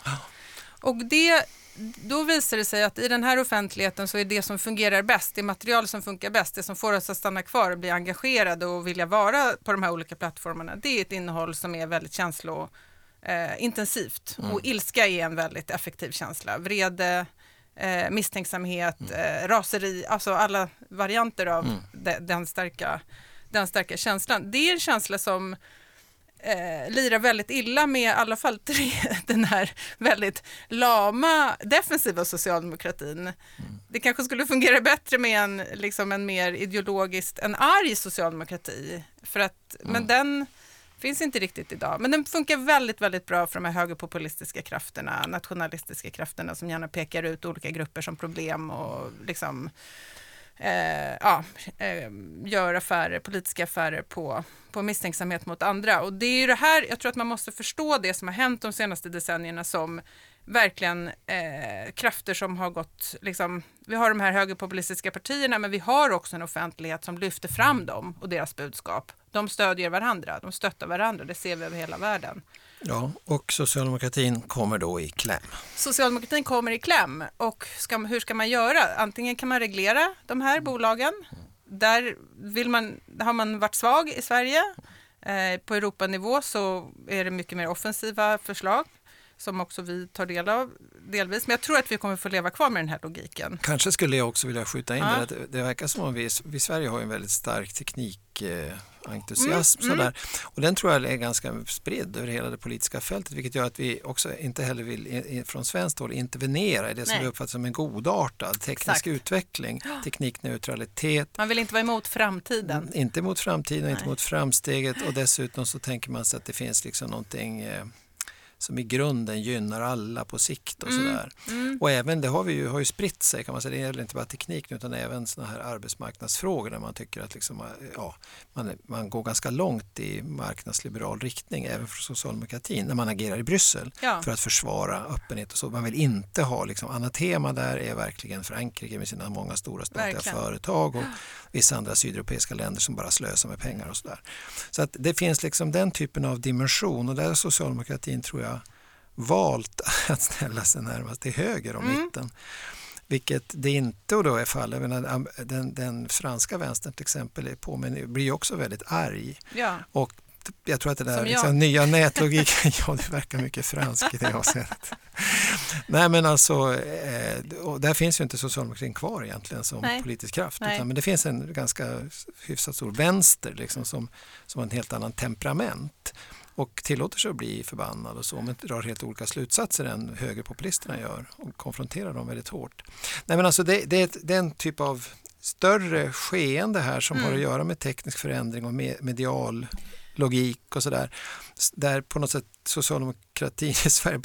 Speaker 2: Och det då visar det sig att i den här offentligheten så är det som fungerar bäst, det material som funkar bäst, det som får oss att stanna kvar och bli engagerade och vilja vara på de här olika plattformarna, det är ett innehåll som är väldigt känslointensivt. Eh, mm. Och ilska är en väldigt effektiv känsla. Vrede, eh, misstänksamhet, mm. eh, raseri, alltså alla varianter av mm. de, den, starka, den starka känslan. Det är en känsla som eh, lirar väldigt illa med i alla fall tre, den här väldigt lama defensiva socialdemokratin. Mm. Det kanske skulle fungera bättre med en, liksom en mer ideologiskt, en arg socialdemokrati. För att, mm. Men den finns inte riktigt idag. Men den funkar väldigt, väldigt bra för de här högerpopulistiska krafterna, nationalistiska krafterna som gärna pekar ut olika grupper som problem och liksom eh, ja, eh, gör affärer, politiska affärer på, på misstänksamhet mot andra. Och det är ju det här, jag tror att man måste förstå det som har hänt de senaste decennierna som verkligen eh, krafter som har gått, liksom, vi har de här högerpopulistiska partierna men vi har också en offentlighet som lyfter fram dem och deras budskap. De stödjer varandra, de stöttar varandra, det ser vi över hela världen.
Speaker 3: Ja, och socialdemokratin kommer då i kläm.
Speaker 2: Socialdemokratin kommer i kläm och ska, hur ska man göra? Antingen kan man reglera de här bolagen. Där vill man, har man varit svag i Sverige. Eh, på Europanivå så är det mycket mer offensiva förslag som också vi tar del av delvis. Men jag tror att vi kommer få leva kvar med den här logiken.
Speaker 3: Kanske skulle jag också vilja skjuta in ja. det. Det verkar som att vi, vi i Sverige har en väldigt stark teknik eh. Mm. Mm. Och den tror jag är ganska spridd över hela det politiska fältet vilket gör att vi också inte heller vill från svenskt håll intervenera i det som Nej. vi uppfattar som en godartad teknisk Exakt. utveckling, teknikneutralitet.
Speaker 2: Man vill inte vara emot framtiden.
Speaker 3: Inte mot framtiden, Nej. inte mot framsteget och dessutom så tänker man sig att det finns liksom någonting eh, som i grunden gynnar alla på sikt och mm. sådär. Mm. Och även det har, vi ju, har ju spritt sig kan man säga, det gäller inte bara teknik utan även sådana här arbetsmarknadsfrågor där man tycker att liksom, ja, man, man går ganska långt i marknadsliberal riktning även för socialdemokratin när man agerar i Bryssel ja. för att försvara öppenhet och så. Man vill inte ha, liksom, annat tema där är verkligen Frankrike med sina många stora statliga verkligen. företag och vissa andra sydeuropeiska länder som bara slösar med pengar och sådär. Så att det finns liksom den typen av dimension och där socialdemokratin tror jag valt att ställa sig närmast till höger om mm. mitten. Vilket det inte då är fallet. Den, den franska vänstern till exempel är på, men blir också väldigt arg.
Speaker 2: Ja.
Speaker 3: Och jag tror att det där liksom, nya nätlogiken, ja det verkar mycket fransk i det avseendet. Nej men alltså, eh, där finns ju inte socialdemokratin kvar egentligen som Nej. politisk kraft. Utan, men det finns en ganska hyfsat stor vänster liksom, som, som har en helt annan temperament och tillåter sig att bli förbannad och så men drar helt olika slutsatser än högerpopulisterna gör och konfronterar dem väldigt hårt. Nej, men alltså det, det, är, det är en typ av större skeende här som mm. har att göra med teknisk förändring och medial logik och sådär. Där på något sätt socialdemokratin i Sverige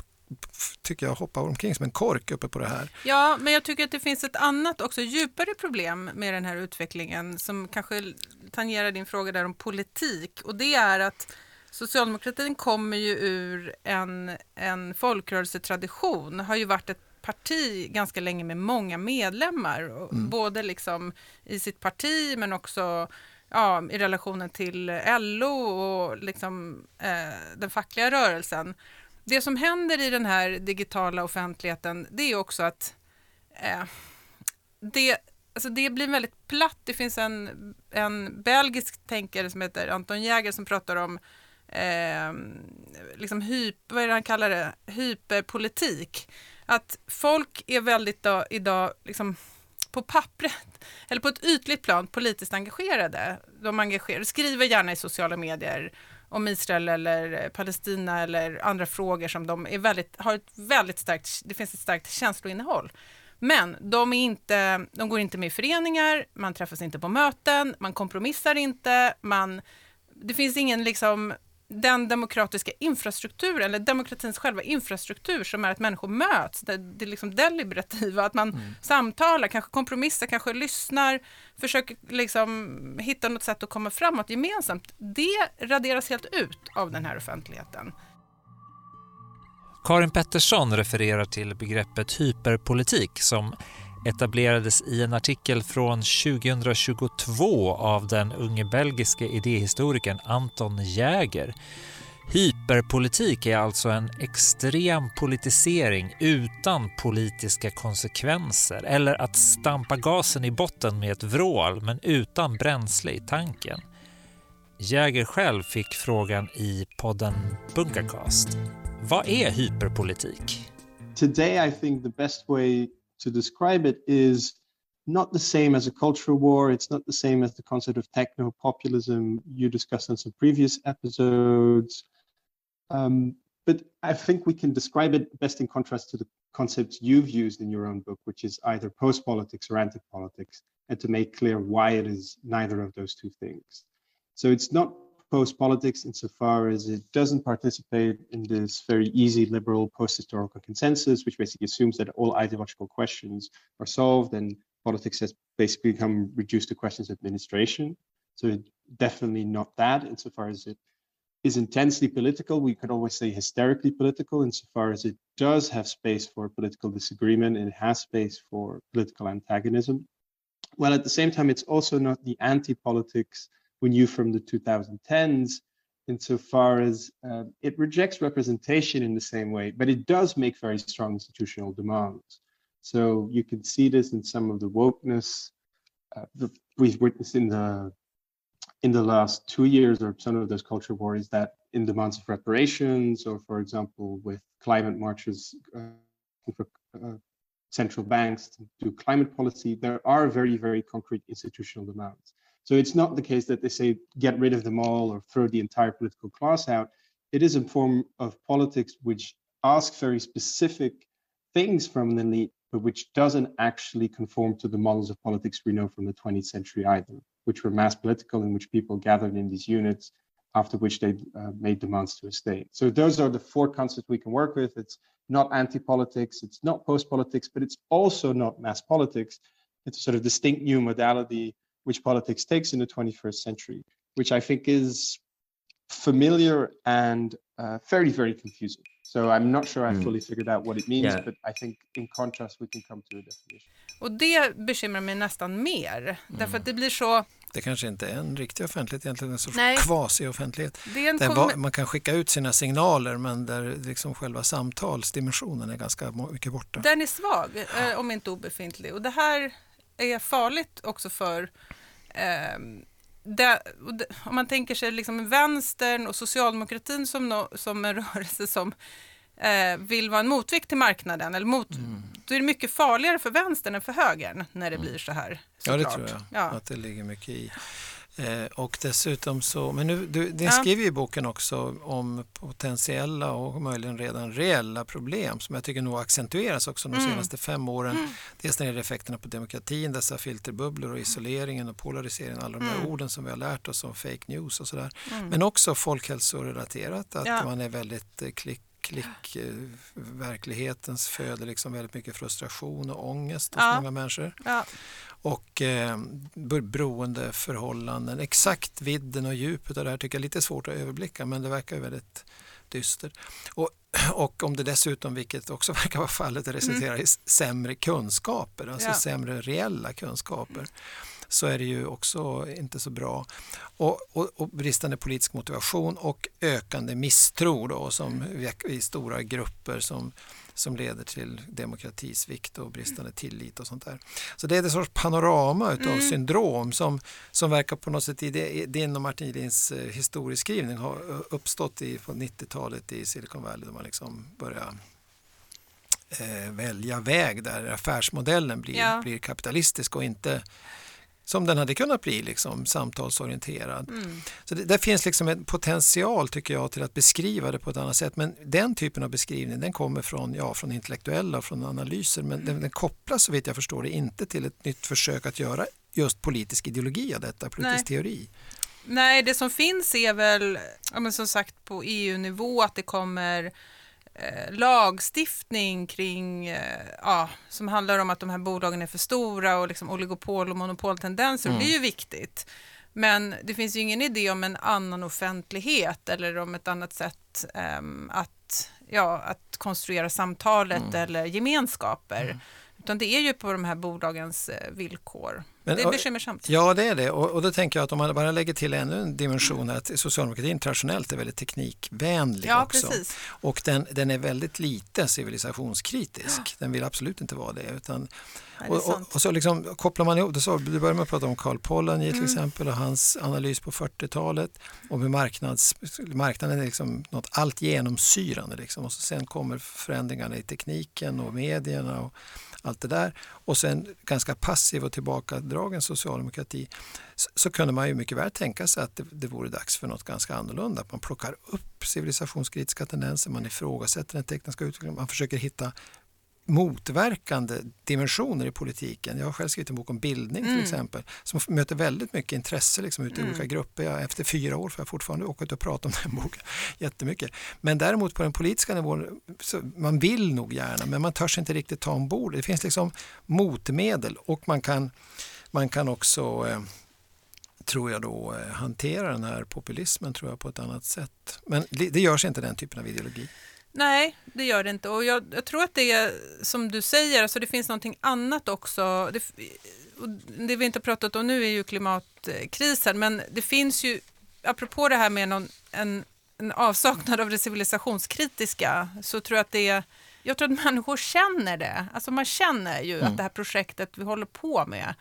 Speaker 3: tycker jag hoppar omkring som en kork uppe på det här.
Speaker 2: Ja, men jag tycker att det finns ett annat också djupare problem med den här utvecklingen som kanske tangerar din fråga där om politik och det är att Socialdemokratin kommer ju ur en, en folkrörelsetradition, har ju varit ett parti ganska länge med många medlemmar, mm. både liksom i sitt parti men också ja, i relationen till LO och liksom, eh, den fackliga rörelsen. Det som händer i den här digitala offentligheten det är också att eh, det, alltså det blir väldigt platt. Det finns en, en belgisk tänkare som heter Anton Jäger som pratar om eh, liksom hyp, vad är det han kallar det, hyperpolitik. Att folk är väldigt då, idag liksom på pappret, eller på ett ytligt plan politiskt engagerade. De engagerar, skriver gärna i sociala medier om Israel eller eh, Palestina eller andra frågor som de är väldigt, har ett väldigt starkt, det finns ett starkt känsloinnehåll. Men de, är inte, de går inte med i föreningar, man träffas inte på möten, man kompromissar inte, man, det finns ingen liksom den demokratiska infrastrukturen, eller demokratins själva infrastruktur som är att människor möts, det, det är liksom deliberativa, att man mm. samtalar, kanske kompromissar, kanske lyssnar, försöker liksom hitta något sätt att komma framåt gemensamt. Det raderas helt ut av den här offentligheten.
Speaker 1: Karin Pettersson refererar till begreppet hyperpolitik som etablerades i en artikel från 2022 av den unge belgiske idéhistorikern Anton Jäger. Hyperpolitik är alltså en extrem politisering utan politiska konsekvenser eller att stampa gasen i botten med ett vrål men utan bränsle i tanken. Jäger själv fick frågan i podden Bunkercast. Vad är hyperpolitik?
Speaker 4: Today I think the best way to describe it is not the same as a cultural war. It's not the same as the concept of techno populism you discussed in some previous episodes. Um, but I think we can describe it best in contrast to the concepts you've used in your own book, which is either post politics or anti politics, and to make clear why it is neither of those two things. So it's not post politics insofar as it doesn't participate in this very easy liberal post historical consensus, which basically assumes that all ideological questions are solved and politics has basically become reduced to questions of administration. So definitely not that insofar as it is intensely political. We could always say hysterically political insofar as it does have space for political disagreement and it has space for political antagonism. Well, at the same time, it's also not the anti politics we knew from the 2010s insofar as uh, it rejects representation in the same way, but it does make very strong institutional demands. So you can see this in some of the wokeness uh, we've witnessed in the in the last two years or some of those culture wars that in demands of reparations or for example with climate marches uh, for uh, central banks to do climate policy there are very very concrete institutional demands so it's not the case that they say get rid of them all or throw the entire political class out it is a form of politics which asks very specific things from the elite but which doesn't actually conform to the models of politics we know from the 20th century either which were mass political, in which people gathered in these units, after which they uh, made demands to a state. So those are the four concepts we can work with. It's not anti-politics, it's not post-politics, but it's also not mass politics. It's a sort of distinct new modality which politics takes in the 21st century, which I think is familiar and uh, very, very confusing. So I'm not sure I mm. fully figured out what it means, yeah. but I think in contrast we can come to a definition.
Speaker 2: Och det bekymrar mig nästan mer, mm. därför att det blir så...
Speaker 3: Det kanske inte är en riktig offentlighet egentligen, en sorts kvasi-offentlighet. Man kan skicka ut sina signaler men där liksom själva samtalsdimensionen är ganska mycket borta.
Speaker 2: Den är svag, eh, om inte obefintlig. Och det här är farligt också för eh, det, om man tänker sig liksom vänstern och socialdemokratin som, no, som en rörelse som eh, vill vara en motvikt till marknaden, eller mot, mm. då är det mycket farligare för vänstern än för högern när det mm. blir så här.
Speaker 3: Så ja, det tror jag ja. att det ligger mycket i. Eh, och dessutom så, men nu, du, ni ja. skriver i boken också om potentiella och möjligen redan reella problem som jag tycker nog accentueras också de mm. senaste fem åren. Mm. Dels när det gäller effekterna på demokratin, dessa filterbubblor och isoleringen och polariseringen, alla de där mm. orden som vi har lärt oss om fake news och sådär. Mm. Men också folkhälsorelaterat, att ja. man är väldigt eh, klick klickverklighetens föder liksom väldigt mycket frustration och ångest hos ja. många människor. Ja. Och eh, beroendeförhållanden, exakt vidden och djupet av det här tycker jag är lite svårt att överblicka men det verkar ju väldigt dystert. Och, och om det dessutom, vilket också verkar vara fallet, resulterar mm. i sämre kunskaper, alltså ja. sämre reella kunskaper så är det ju också inte så bra. Och, och, och bristande politisk motivation och ökande misstro då, som i stora grupper som, som leder till demokratisvikt och bristande tillit och sånt där. Så det är ett sorts panorama utav mm. syndrom som, som verkar på något sätt i din och Martin Gedins eh, historieskrivning har uppstått i, på 90-talet i Silicon Valley då man liksom börjar eh, välja väg där affärsmodellen blir, ja. blir kapitalistisk och inte som den hade kunnat bli, liksom, samtalsorienterad. Mm. Så det, det, finns liksom en potential tycker jag till att beskriva det på ett annat sätt. Men den typen av beskrivning den kommer från, ja, från intellektuella och från analyser men mm. den, den kopplas så vitt jag förstår det inte till ett nytt försök att göra just politisk ideologi av detta, politisk Nej. teori.
Speaker 2: Nej, det som finns är väl, ja, men som sagt på EU-nivå att det kommer Eh, lagstiftning kring, eh, ja, som handlar om att de här bolagen är för stora och liksom oligopol och monopoltendenser. Mm. Det är ju viktigt. Men det finns ju ingen idé om en annan offentlighet eller om ett annat sätt um, att, ja, att konstruera samtalet mm. eller gemenskaper. Utan det är ju på de här bolagens eh, villkor.
Speaker 3: Men,
Speaker 2: det är bekymmersamt.
Speaker 3: Ja, det är det. Och, och då tänker jag att om man bara lägger till ännu en dimension att socialdemokratin traditionellt är väldigt teknikvänlig
Speaker 2: Ja,
Speaker 3: också.
Speaker 2: precis.
Speaker 3: Och den, den är väldigt lite civilisationskritisk. Den vill absolut inte vara det. Utan,
Speaker 2: Ja, det
Speaker 3: och, och, och så liksom kopplar man ihop, det så, du börjar med att prata om Carl Polanyi till
Speaker 2: Mm.
Speaker 3: exempel och hans analys på 40-talet om hur marknads, marknaden är liksom något allt genomsyrande. Liksom. Och så sen kommer förändringarna i tekniken och medierna och allt det där. Och sen ganska passiv och tillbakadragen socialdemokrati så, så kunde man ju mycket väl tänka sig att det, det vore dags för något ganska annorlunda. Att man plockar upp civilisationskritiska tendenser, man ifrågasätter den tekniska utvecklingen, man försöker hitta motverkande dimensioner i politiken. Jag har själv skrivit en bok om bildning till
Speaker 2: Mm.
Speaker 3: exempel som möter väldigt mycket intresse liksom, ute i
Speaker 2: Mm.
Speaker 3: olika grupper. Jag, efter fyra år får jag fortfarande åka ut och prata om den boken jättemycket. Men däremot på den politiska nivån, man vill nog gärna men man törs inte riktigt ta ombord. Det finns liksom motmedel och man kan, man kan också eh, tror jag då eh, hantera den här populismen tror jag på ett annat sätt. Men det görs inte den typen av ideologi.
Speaker 2: Nej, det gör det inte. Och jag, jag tror att det är som du säger, alltså det finns någonting annat också. Det, det vi inte har pratat om nu är ju klimatkrisen, men det finns ju, apropå det här med någon, en, en avsaknad av det civilisationskritiska, så tror jag att det är jag tror att människor känner det. Alltså man känner ju att det här projektet vi håller på med,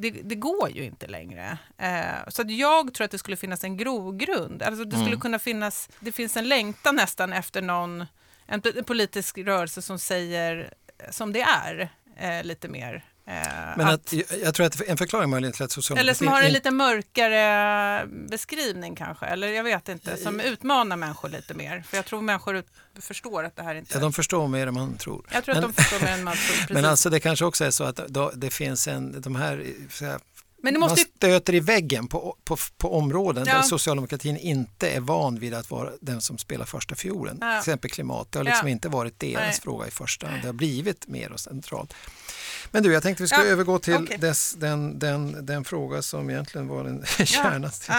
Speaker 2: det, det går ju inte längre. Eh, så att jag tror att det skulle finnas en grogrund. Alltså det skulle kunna finnas, det finns en längtan nästan efter någon, en, en politisk rörelse som säger som det är eh, lite mer. Eh,
Speaker 3: Men
Speaker 2: att,
Speaker 3: att, jag, tror att en förklaring möjligen till att
Speaker 2: eller
Speaker 3: socialdemokratin
Speaker 2: som har en lite mörkare beskrivning kanske, eller jag vet inte, som utmanar människor lite mer. För jag tror människor förstår att det här inte...
Speaker 3: Ja, de förstår mer än man tror.
Speaker 2: jag tror att
Speaker 3: men,
Speaker 2: de förstår mer än man tror. Precis.
Speaker 3: men alltså det kanske också är så att då, det finns en, de här
Speaker 2: Men det
Speaker 3: man
Speaker 2: måste ju
Speaker 3: stöter i väggen på, på, på områden
Speaker 2: Ja.
Speaker 3: där socialdemokratin inte är van vid att vara den som spelar första fiolen.
Speaker 2: Ja.
Speaker 3: Till exempel klimat, det har liksom
Speaker 2: Ja.
Speaker 3: inte varit deras
Speaker 2: Nej.
Speaker 3: fråga i första hand. Det har blivit mer och centralt. Men du, jag tänkte vi ska övergå till
Speaker 2: okej.
Speaker 3: dess, den, den, den fråga som egentligen var den kärnan till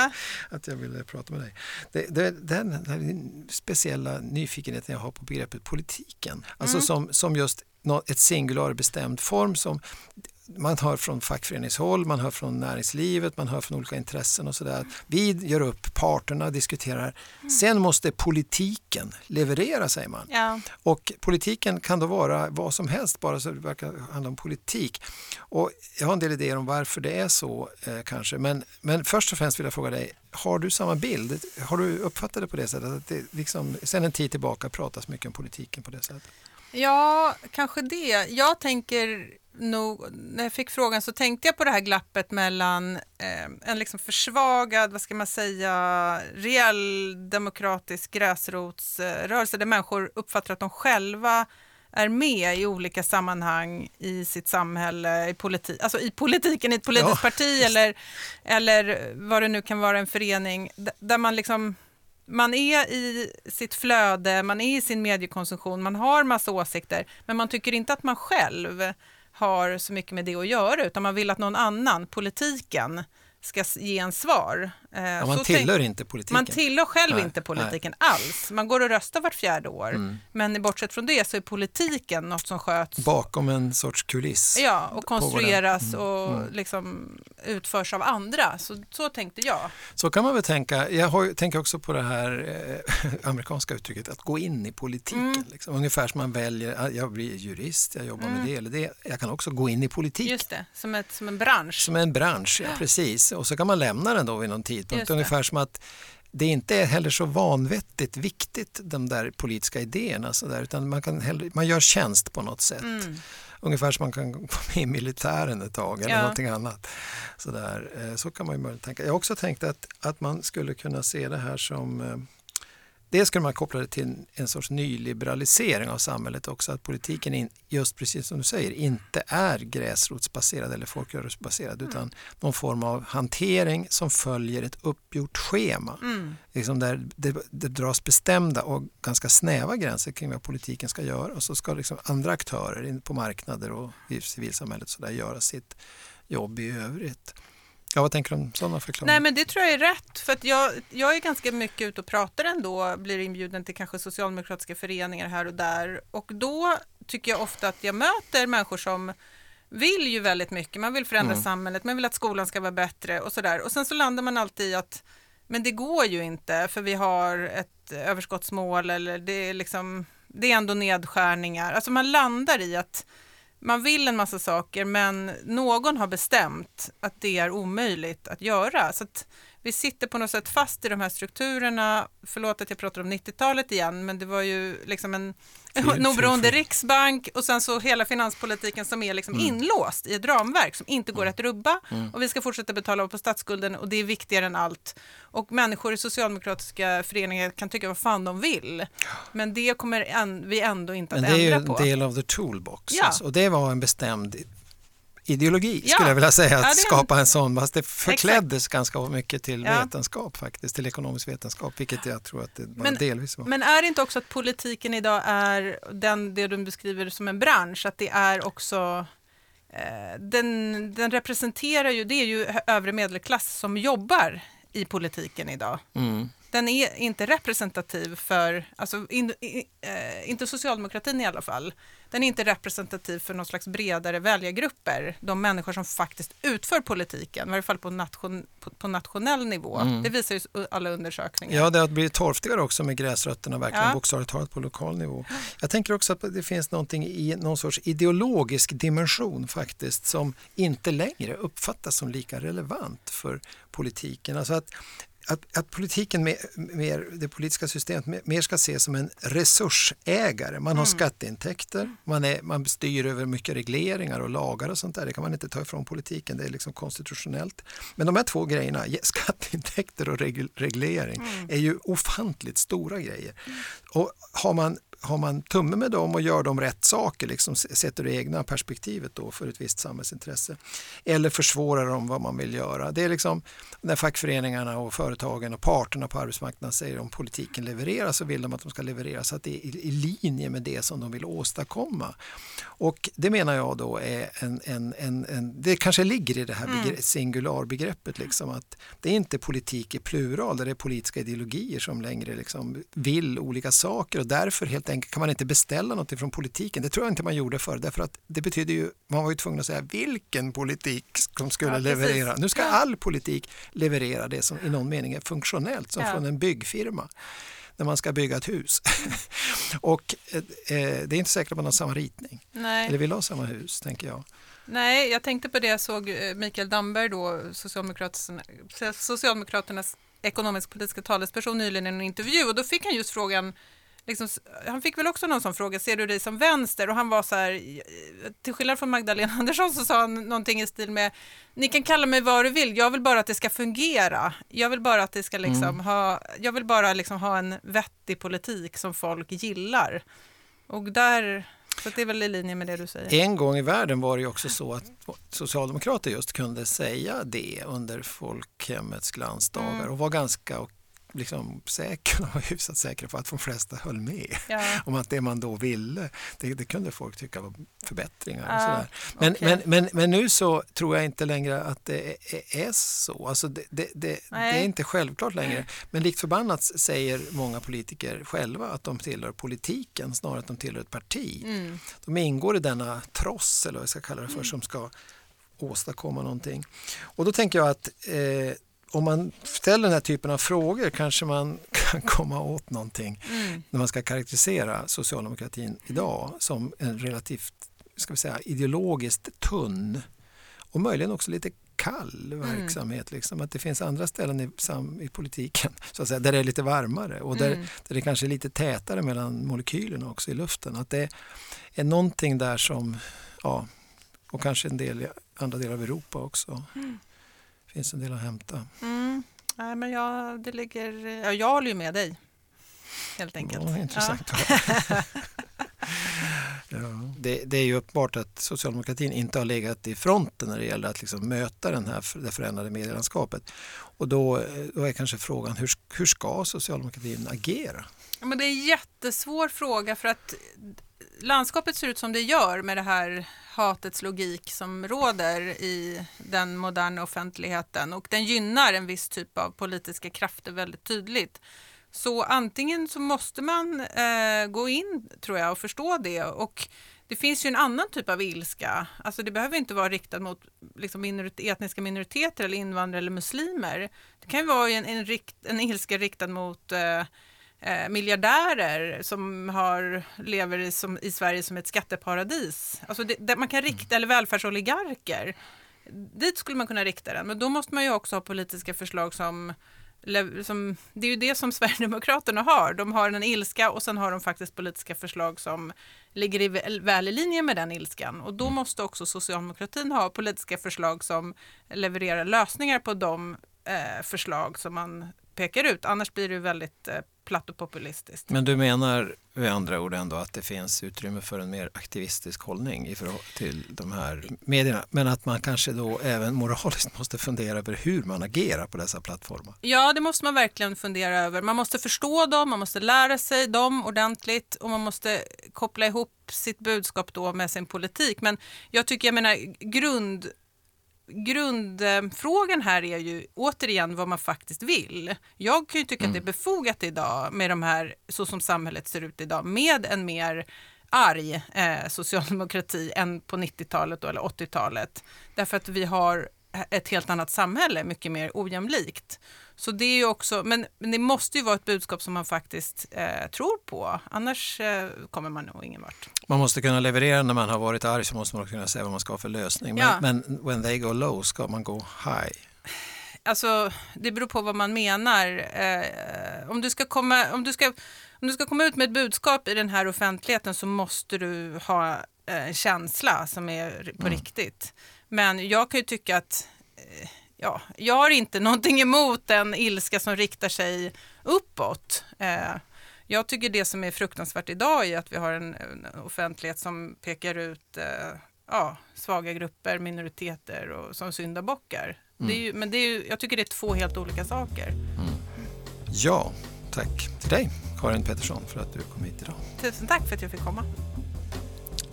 Speaker 3: att jag ville prata med dig. Det, det, den, den speciella nyfikenheten jag har på begreppet politiken, alltså
Speaker 2: Mm.
Speaker 3: som, som just ett singular bestämd form som man hör från fackföreningshåll, man hör från näringslivet, man hör från olika intressen och sådär. Vi gör upp, parterna diskuterar. Sen måste politiken leverera, säger man.
Speaker 2: Ja.
Speaker 3: Och politiken kan då vara vad som helst, bara så det verkar handla om politik. Och jag har en del idéer om varför det är så eh, kanske. Men, men först och främst vill jag fråga dig, har du samma bild? Har du uppfattat det på det sättet? Att det liksom, sen en tid tillbaka pratas mycket om politiken på det sättet?
Speaker 2: Ja, kanske det. Jag tänker nog, när jag fick frågan så tänkte jag på det här glappet mellan eh, en liksom försvagad, vad ska man säga, reell demokratisk gräsrotsrörelse där människor uppfattar att de själva är med i olika sammanhang i sitt samhälle, i, politi alltså i politiken, i ett politiskt
Speaker 3: Ja,
Speaker 2: parti eller, eller vad det nu kan vara, en förening, där man liksom man är i sitt flöde, man är i sin mediekonsumtion, man har massa åsikter, men man tycker inte att man själv har så mycket med det att göra, utan man vill att någon annan, politiken, ska ge en svar. Eh,
Speaker 3: Ja, man
Speaker 2: så tänk-
Speaker 3: tillhör inte politiken.
Speaker 2: man tillhör själv
Speaker 3: Nej,
Speaker 2: inte politiken alls. Man går och röstar vart fjärde år.
Speaker 3: Mm.
Speaker 2: Men bortsett från det så är politiken något som sköts
Speaker 3: Bakom en sorts kuliss.
Speaker 2: ja, och konstrueras
Speaker 3: Mm,
Speaker 2: och
Speaker 3: mm.
Speaker 2: liksom utförs av andra. Så, så tänkte jag.
Speaker 3: Så kan man väl tänka. Jag har, tänker också på det här eh, amerikanska uttrycket att gå in i politiken.
Speaker 2: Mm.
Speaker 3: Liksom. Ungefär som man väljer, ah, jag blir jurist, jag jobbar med det eller det. Jag kan också gå in i politik.
Speaker 2: Just det, som, ett, som en bransch.
Speaker 3: Som en bransch, ja, precis. Och så kan man lämna den då vid någon tidpunkt. Ungefär som att det inte är heller så vanvettigt viktigt de där politiska idéerna så där, utan man, kan hellre, man gör tjänst på något sätt.
Speaker 2: Mm.
Speaker 3: Ungefär som man kan vara med i militären ett tag eller
Speaker 2: Ja.
Speaker 3: någonting annat. Så, där. eh, så kan man ju möjligen tänka. Jag har också tänkt att, att man skulle kunna se det här som Dels skulle man koppla det till en, sorts nyliberalisering av samhället också, att politiken in, just precis som du säger inte är gräsrotsbaserad eller folkrörelsebaserad utan någon form av hantering som följer ett uppgjort schema.
Speaker 2: Mm.
Speaker 3: Liksom där det, det dras bestämda och ganska snäva gränser kring vad politiken ska göra och så ska liksom andra aktörer in på marknader och i civilsamhället så där göra sitt jobb i övrigt. Ja, vad tänker du om sådana förklaringar?
Speaker 2: Nej men det tror jag är rätt för att jag, jag är ganska mycket ute och pratar ändå, blir inbjuden till kanske socialdemokratiska föreningar här och där och då tycker jag ofta att jag möter människor som vill ju väldigt mycket. Man vill förändra
Speaker 3: Mm.
Speaker 2: samhället, man vill att skolan ska vara bättre och sådär. Och sen så landar man alltid i att men det går ju inte för vi har ett överskottsmål eller det är liksom det är ändå nedskärningar. Alltså man landar i att man vill en massa saker men någon har bestämt att det är omöjligt att göra. Så att vi sitter på något sätt fast i de här strukturerna. Förlåt att jag pratar om 90-talet igen men det var ju liksom en en oberoende riksbank och sen så hela finanspolitiken som är liksom inlåst i ett ramverk som inte går att rubba och vi ska fortsätta betala på statsskulden och det är viktigare än allt. Och människor i socialdemokratiska föreningar kan tycka vad fan de vill men det kommer en, vi ändå inte att
Speaker 3: Men det är ju
Speaker 2: ändra
Speaker 3: en
Speaker 2: på.
Speaker 3: del av the toolbox.
Speaker 2: Ja.
Speaker 3: Alltså, och det var en bestämd ideologi
Speaker 2: Ja.
Speaker 3: skulle jag vilja säga,
Speaker 2: Ja,
Speaker 3: att
Speaker 2: en-
Speaker 3: skapa en sån, fast det förkläddes ganska mycket till
Speaker 2: Ja.
Speaker 3: vetenskap faktiskt, till ekonomisk vetenskap, vilket jag tror att det bara
Speaker 2: Men-
Speaker 3: delvis var.
Speaker 2: Men är det inte också att politiken idag är den, det du beskriver som en bransch, att det är också eh, den, den representerar ju, det är ju övre medelklass som jobbar i politiken idag.
Speaker 3: Mm.
Speaker 2: Den är inte representativ för, alltså in, i, eh, inte socialdemokratin i alla fall, den är inte representativ för någon slags bredare väljargrupper, de människor som faktiskt utför politiken, i varje fall på, nation, på, på nationell nivå.
Speaker 3: Mm.
Speaker 2: Det visar ju alla undersökningar.
Speaker 3: Ja, det har blivit torftigare också med gräsrötterna, verkligen
Speaker 2: Ja.
Speaker 3: bokstavligt talat på lokal nivå. Jag tänker också att det finns någonting i någon sorts ideologisk dimension faktiskt som inte längre uppfattas som lika relevant för politiken. Alltså att att, att politiken, mer, mer, det politiska systemet mer, mer ska ses som en resursägare. Man har skatteintäkter, man, är, man styr över mycket regleringar och lagar och sånt där. Det kan man inte ta ifrån politiken, det är liksom konstitutionellt. Men de här två grejerna, skatteintäkter och regl, reglering, är ju ofantligt stora grejer. Och har man har man tumme med dem och gör de rätt saker, liksom, sätter det egna perspektivet då för ett visst samhällsintresse. Eller försvårar de vad man vill göra. Det är liksom när fackföreningarna och företagen och parterna på arbetsmarknaden säger om politiken levererar så vill de att de ska leverera så att det är i, linje med det som de vill åstadkomma. Och det menar jag då är en, en, en, en det kanske ligger i det här begre- singularbegreppet liksom att det är inte politik i plural, där det är politiska ideologier som längre liksom vill olika saker och därför helt enkelt kan man inte beställa något från politiken. Det tror jag inte man gjorde förr därför att det betyder ju, man var ju tvungen att säga vilken politik som skulle
Speaker 2: Ja,
Speaker 3: leverera. Nu ska all politik leverera det som i någon mening är funktionellt, som
Speaker 2: Ja.
Speaker 3: från en byggfirma när man ska bygga ett hus. och eh, eh, det är inte säkert att man har samma ritning
Speaker 2: Nej.
Speaker 3: eller vill ha samma hus, tänker jag.
Speaker 2: Nej, jag tänkte på det, jag såg eh, Mikael Damberg då, Socialdemokraterna, Socialdemokraternas ekonomisk-politiska talesperson nyligen i en intervju och då fick han just frågan, liksom, han fick väl också någon sån fråga, ser du dig som vänster? Och han var så här, till skillnad från Magdalena Andersson så sa han någonting i stil med, ni kan kalla mig vad du vill, jag vill bara att det ska fungera. Jag vill bara att det ska liksom ha, jag vill bara liksom ha en vettig politik som folk gillar. Och där, så det är väl i linje med det du säger.
Speaker 3: En gång i världen var det ju också så att socialdemokrater just kunde säga det under folkhemmets glansdagar
Speaker 2: Mm.
Speaker 3: och var ganska liksom, säkra och hyfsat säkra på att de flesta höll med
Speaker 2: Ja.
Speaker 3: om att det man då ville, det, det kunde folk tycka var förbättringar. Och
Speaker 2: Ah,
Speaker 3: sådär. Men,
Speaker 2: okej.
Speaker 3: men, men, men nu så tror jag inte längre att det är, är så. Alltså det, det, det, det är inte självklart längre. Men likt förbannat säger många politiker själva att de tillhör politiken snarare att de tillhör ett parti.
Speaker 2: Mm.
Speaker 3: De ingår i denna tross, eller vad jag ska kalla det för, som ska åstadkomma någonting. Och då tänker jag att eh, om man ställer den här typen av frågor kanske man kan komma åt någonting
Speaker 2: Mm.
Speaker 3: när man ska karaktärisera socialdemokratin idag som en relativt ska vi säga, ideologiskt tunn och möjligen också lite kall verksamhet. Liksom. Att det finns andra ställen i, sam, i politiken så att säga, där det är lite varmare och där,
Speaker 2: Mm.
Speaker 3: där det kanske är lite tätare mellan molekylerna också i luften. Att det är någonting där som, ja, och kanske en del i andra delar av Europa också. Finns en del att hämta.
Speaker 2: Mm. Nej, men jag, det ligger, ja, jag håller ju med dig. Helt enkelt.
Speaker 3: Ja, intressant. Ja. Det, det är ju uppenbart att socialdemokratin inte har legat i fronten när det gäller att liksom möta den här, det förändrade medielandskapet. Och då, då är kanske frågan hur, hur ska socialdemokratin agera?
Speaker 2: Ja, men det är en jättesvår fråga för att landskapet ser ut som det gör med det här hatets logik som råder i den moderna offentligheten och den gynnar en viss typ av politiska krafter väldigt tydligt. Så antingen så måste man eh, gå in tror jag och förstå det och det finns ju en annan typ av ilska. Alltså det behöver inte vara riktat mot liksom minoritet, etniska minoriteter eller invandrare eller muslimer. Det kan ju vara en, en, rikt, en ilska riktad mot eh, eh, miljardärer som har, lever i, som, i Sverige som ett skatteparadis. Alltså det, det man kan rikta, eller välfärdsoligarker. Dit skulle man kunna rikta den, men då måste man ju också ha politiska förslag som som, det är ju det som Sverigedemokraterna har. De har en ilska och sen har de faktiskt politiska förslag som ligger i, väl i linje med den ilskan. Och då mm. måste också socialdemokratin ha politiska förslag som levererar lösningar på de eh, förslag som man pekar ut. Annars blir det väldigt eh, platt och populistiskt.
Speaker 3: Men du menar med andra ord ändå att det finns utrymme för en mer aktivistisk hållning i till de här medierna. Men att man kanske då även moraliskt måste fundera över hur man agerar på dessa plattformar.
Speaker 2: Ja, det måste man verkligen fundera över. Man måste förstå dem, man måste lära sig dem ordentligt och man måste koppla ihop sitt budskap då med sin politik. Men jag tycker, jag menar, grund grundfrågan här är ju återigen vad man faktiskt vill. Jag kan ju tycka mm. att det är mm. befogat idag med de här, så som samhället ser ut idag, med en mer arg eh, socialdemokrati än på 90-talet eller 80-talet. Därför att vi har ett helt annat samhälle, mycket mer ojämlikt. Så det är ju också, men, men det måste ju vara ett budskap som man faktiskt eh, tror på, annars eh, kommer man nog ingen vart.
Speaker 3: Man måste kunna leverera när man har varit arg så måste man kunna säga vad man ska ha för lösning. Men, ja. men when they go low, ska man gå high?
Speaker 2: Alltså, det beror på vad man menar. Eh, om, du ska komma, om, du ska, om du ska komma ut med ett budskap i den här offentligheten så måste du ha eh, en känsla som är på mm. riktigt. Men jag kan ju tycka att eh, ja, jag har inte någonting emot den ilska som riktar sig uppåt. Eh, jag tycker det som är fruktansvärt idag är att vi har en, en offentlighet som pekar ut eh, ja, svaga grupper, minoriteter och som syndabockar. Mm. Det är ju, men det är ju, jag tycker det är två helt olika saker. Mm.
Speaker 3: Ja, tack till dig Karin Pettersson för att du kom hit idag.
Speaker 2: Tusen tack för att jag fick komma.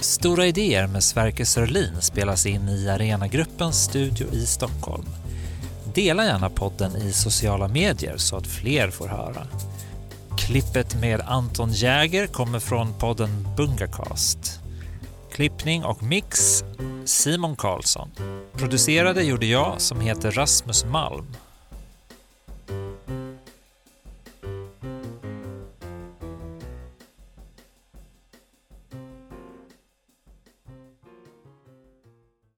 Speaker 1: Stora idéer med Sverker Sörlin spelas in i Arenagruppens studio i Stockholm. Dela gärna podden i sociala medier så att fler får höra. Klippet med Anton Jäger kommer från podden Bungacast. Klippning och mix Simon Karlsson. Producerade gjorde jag som heter Rasmus Malm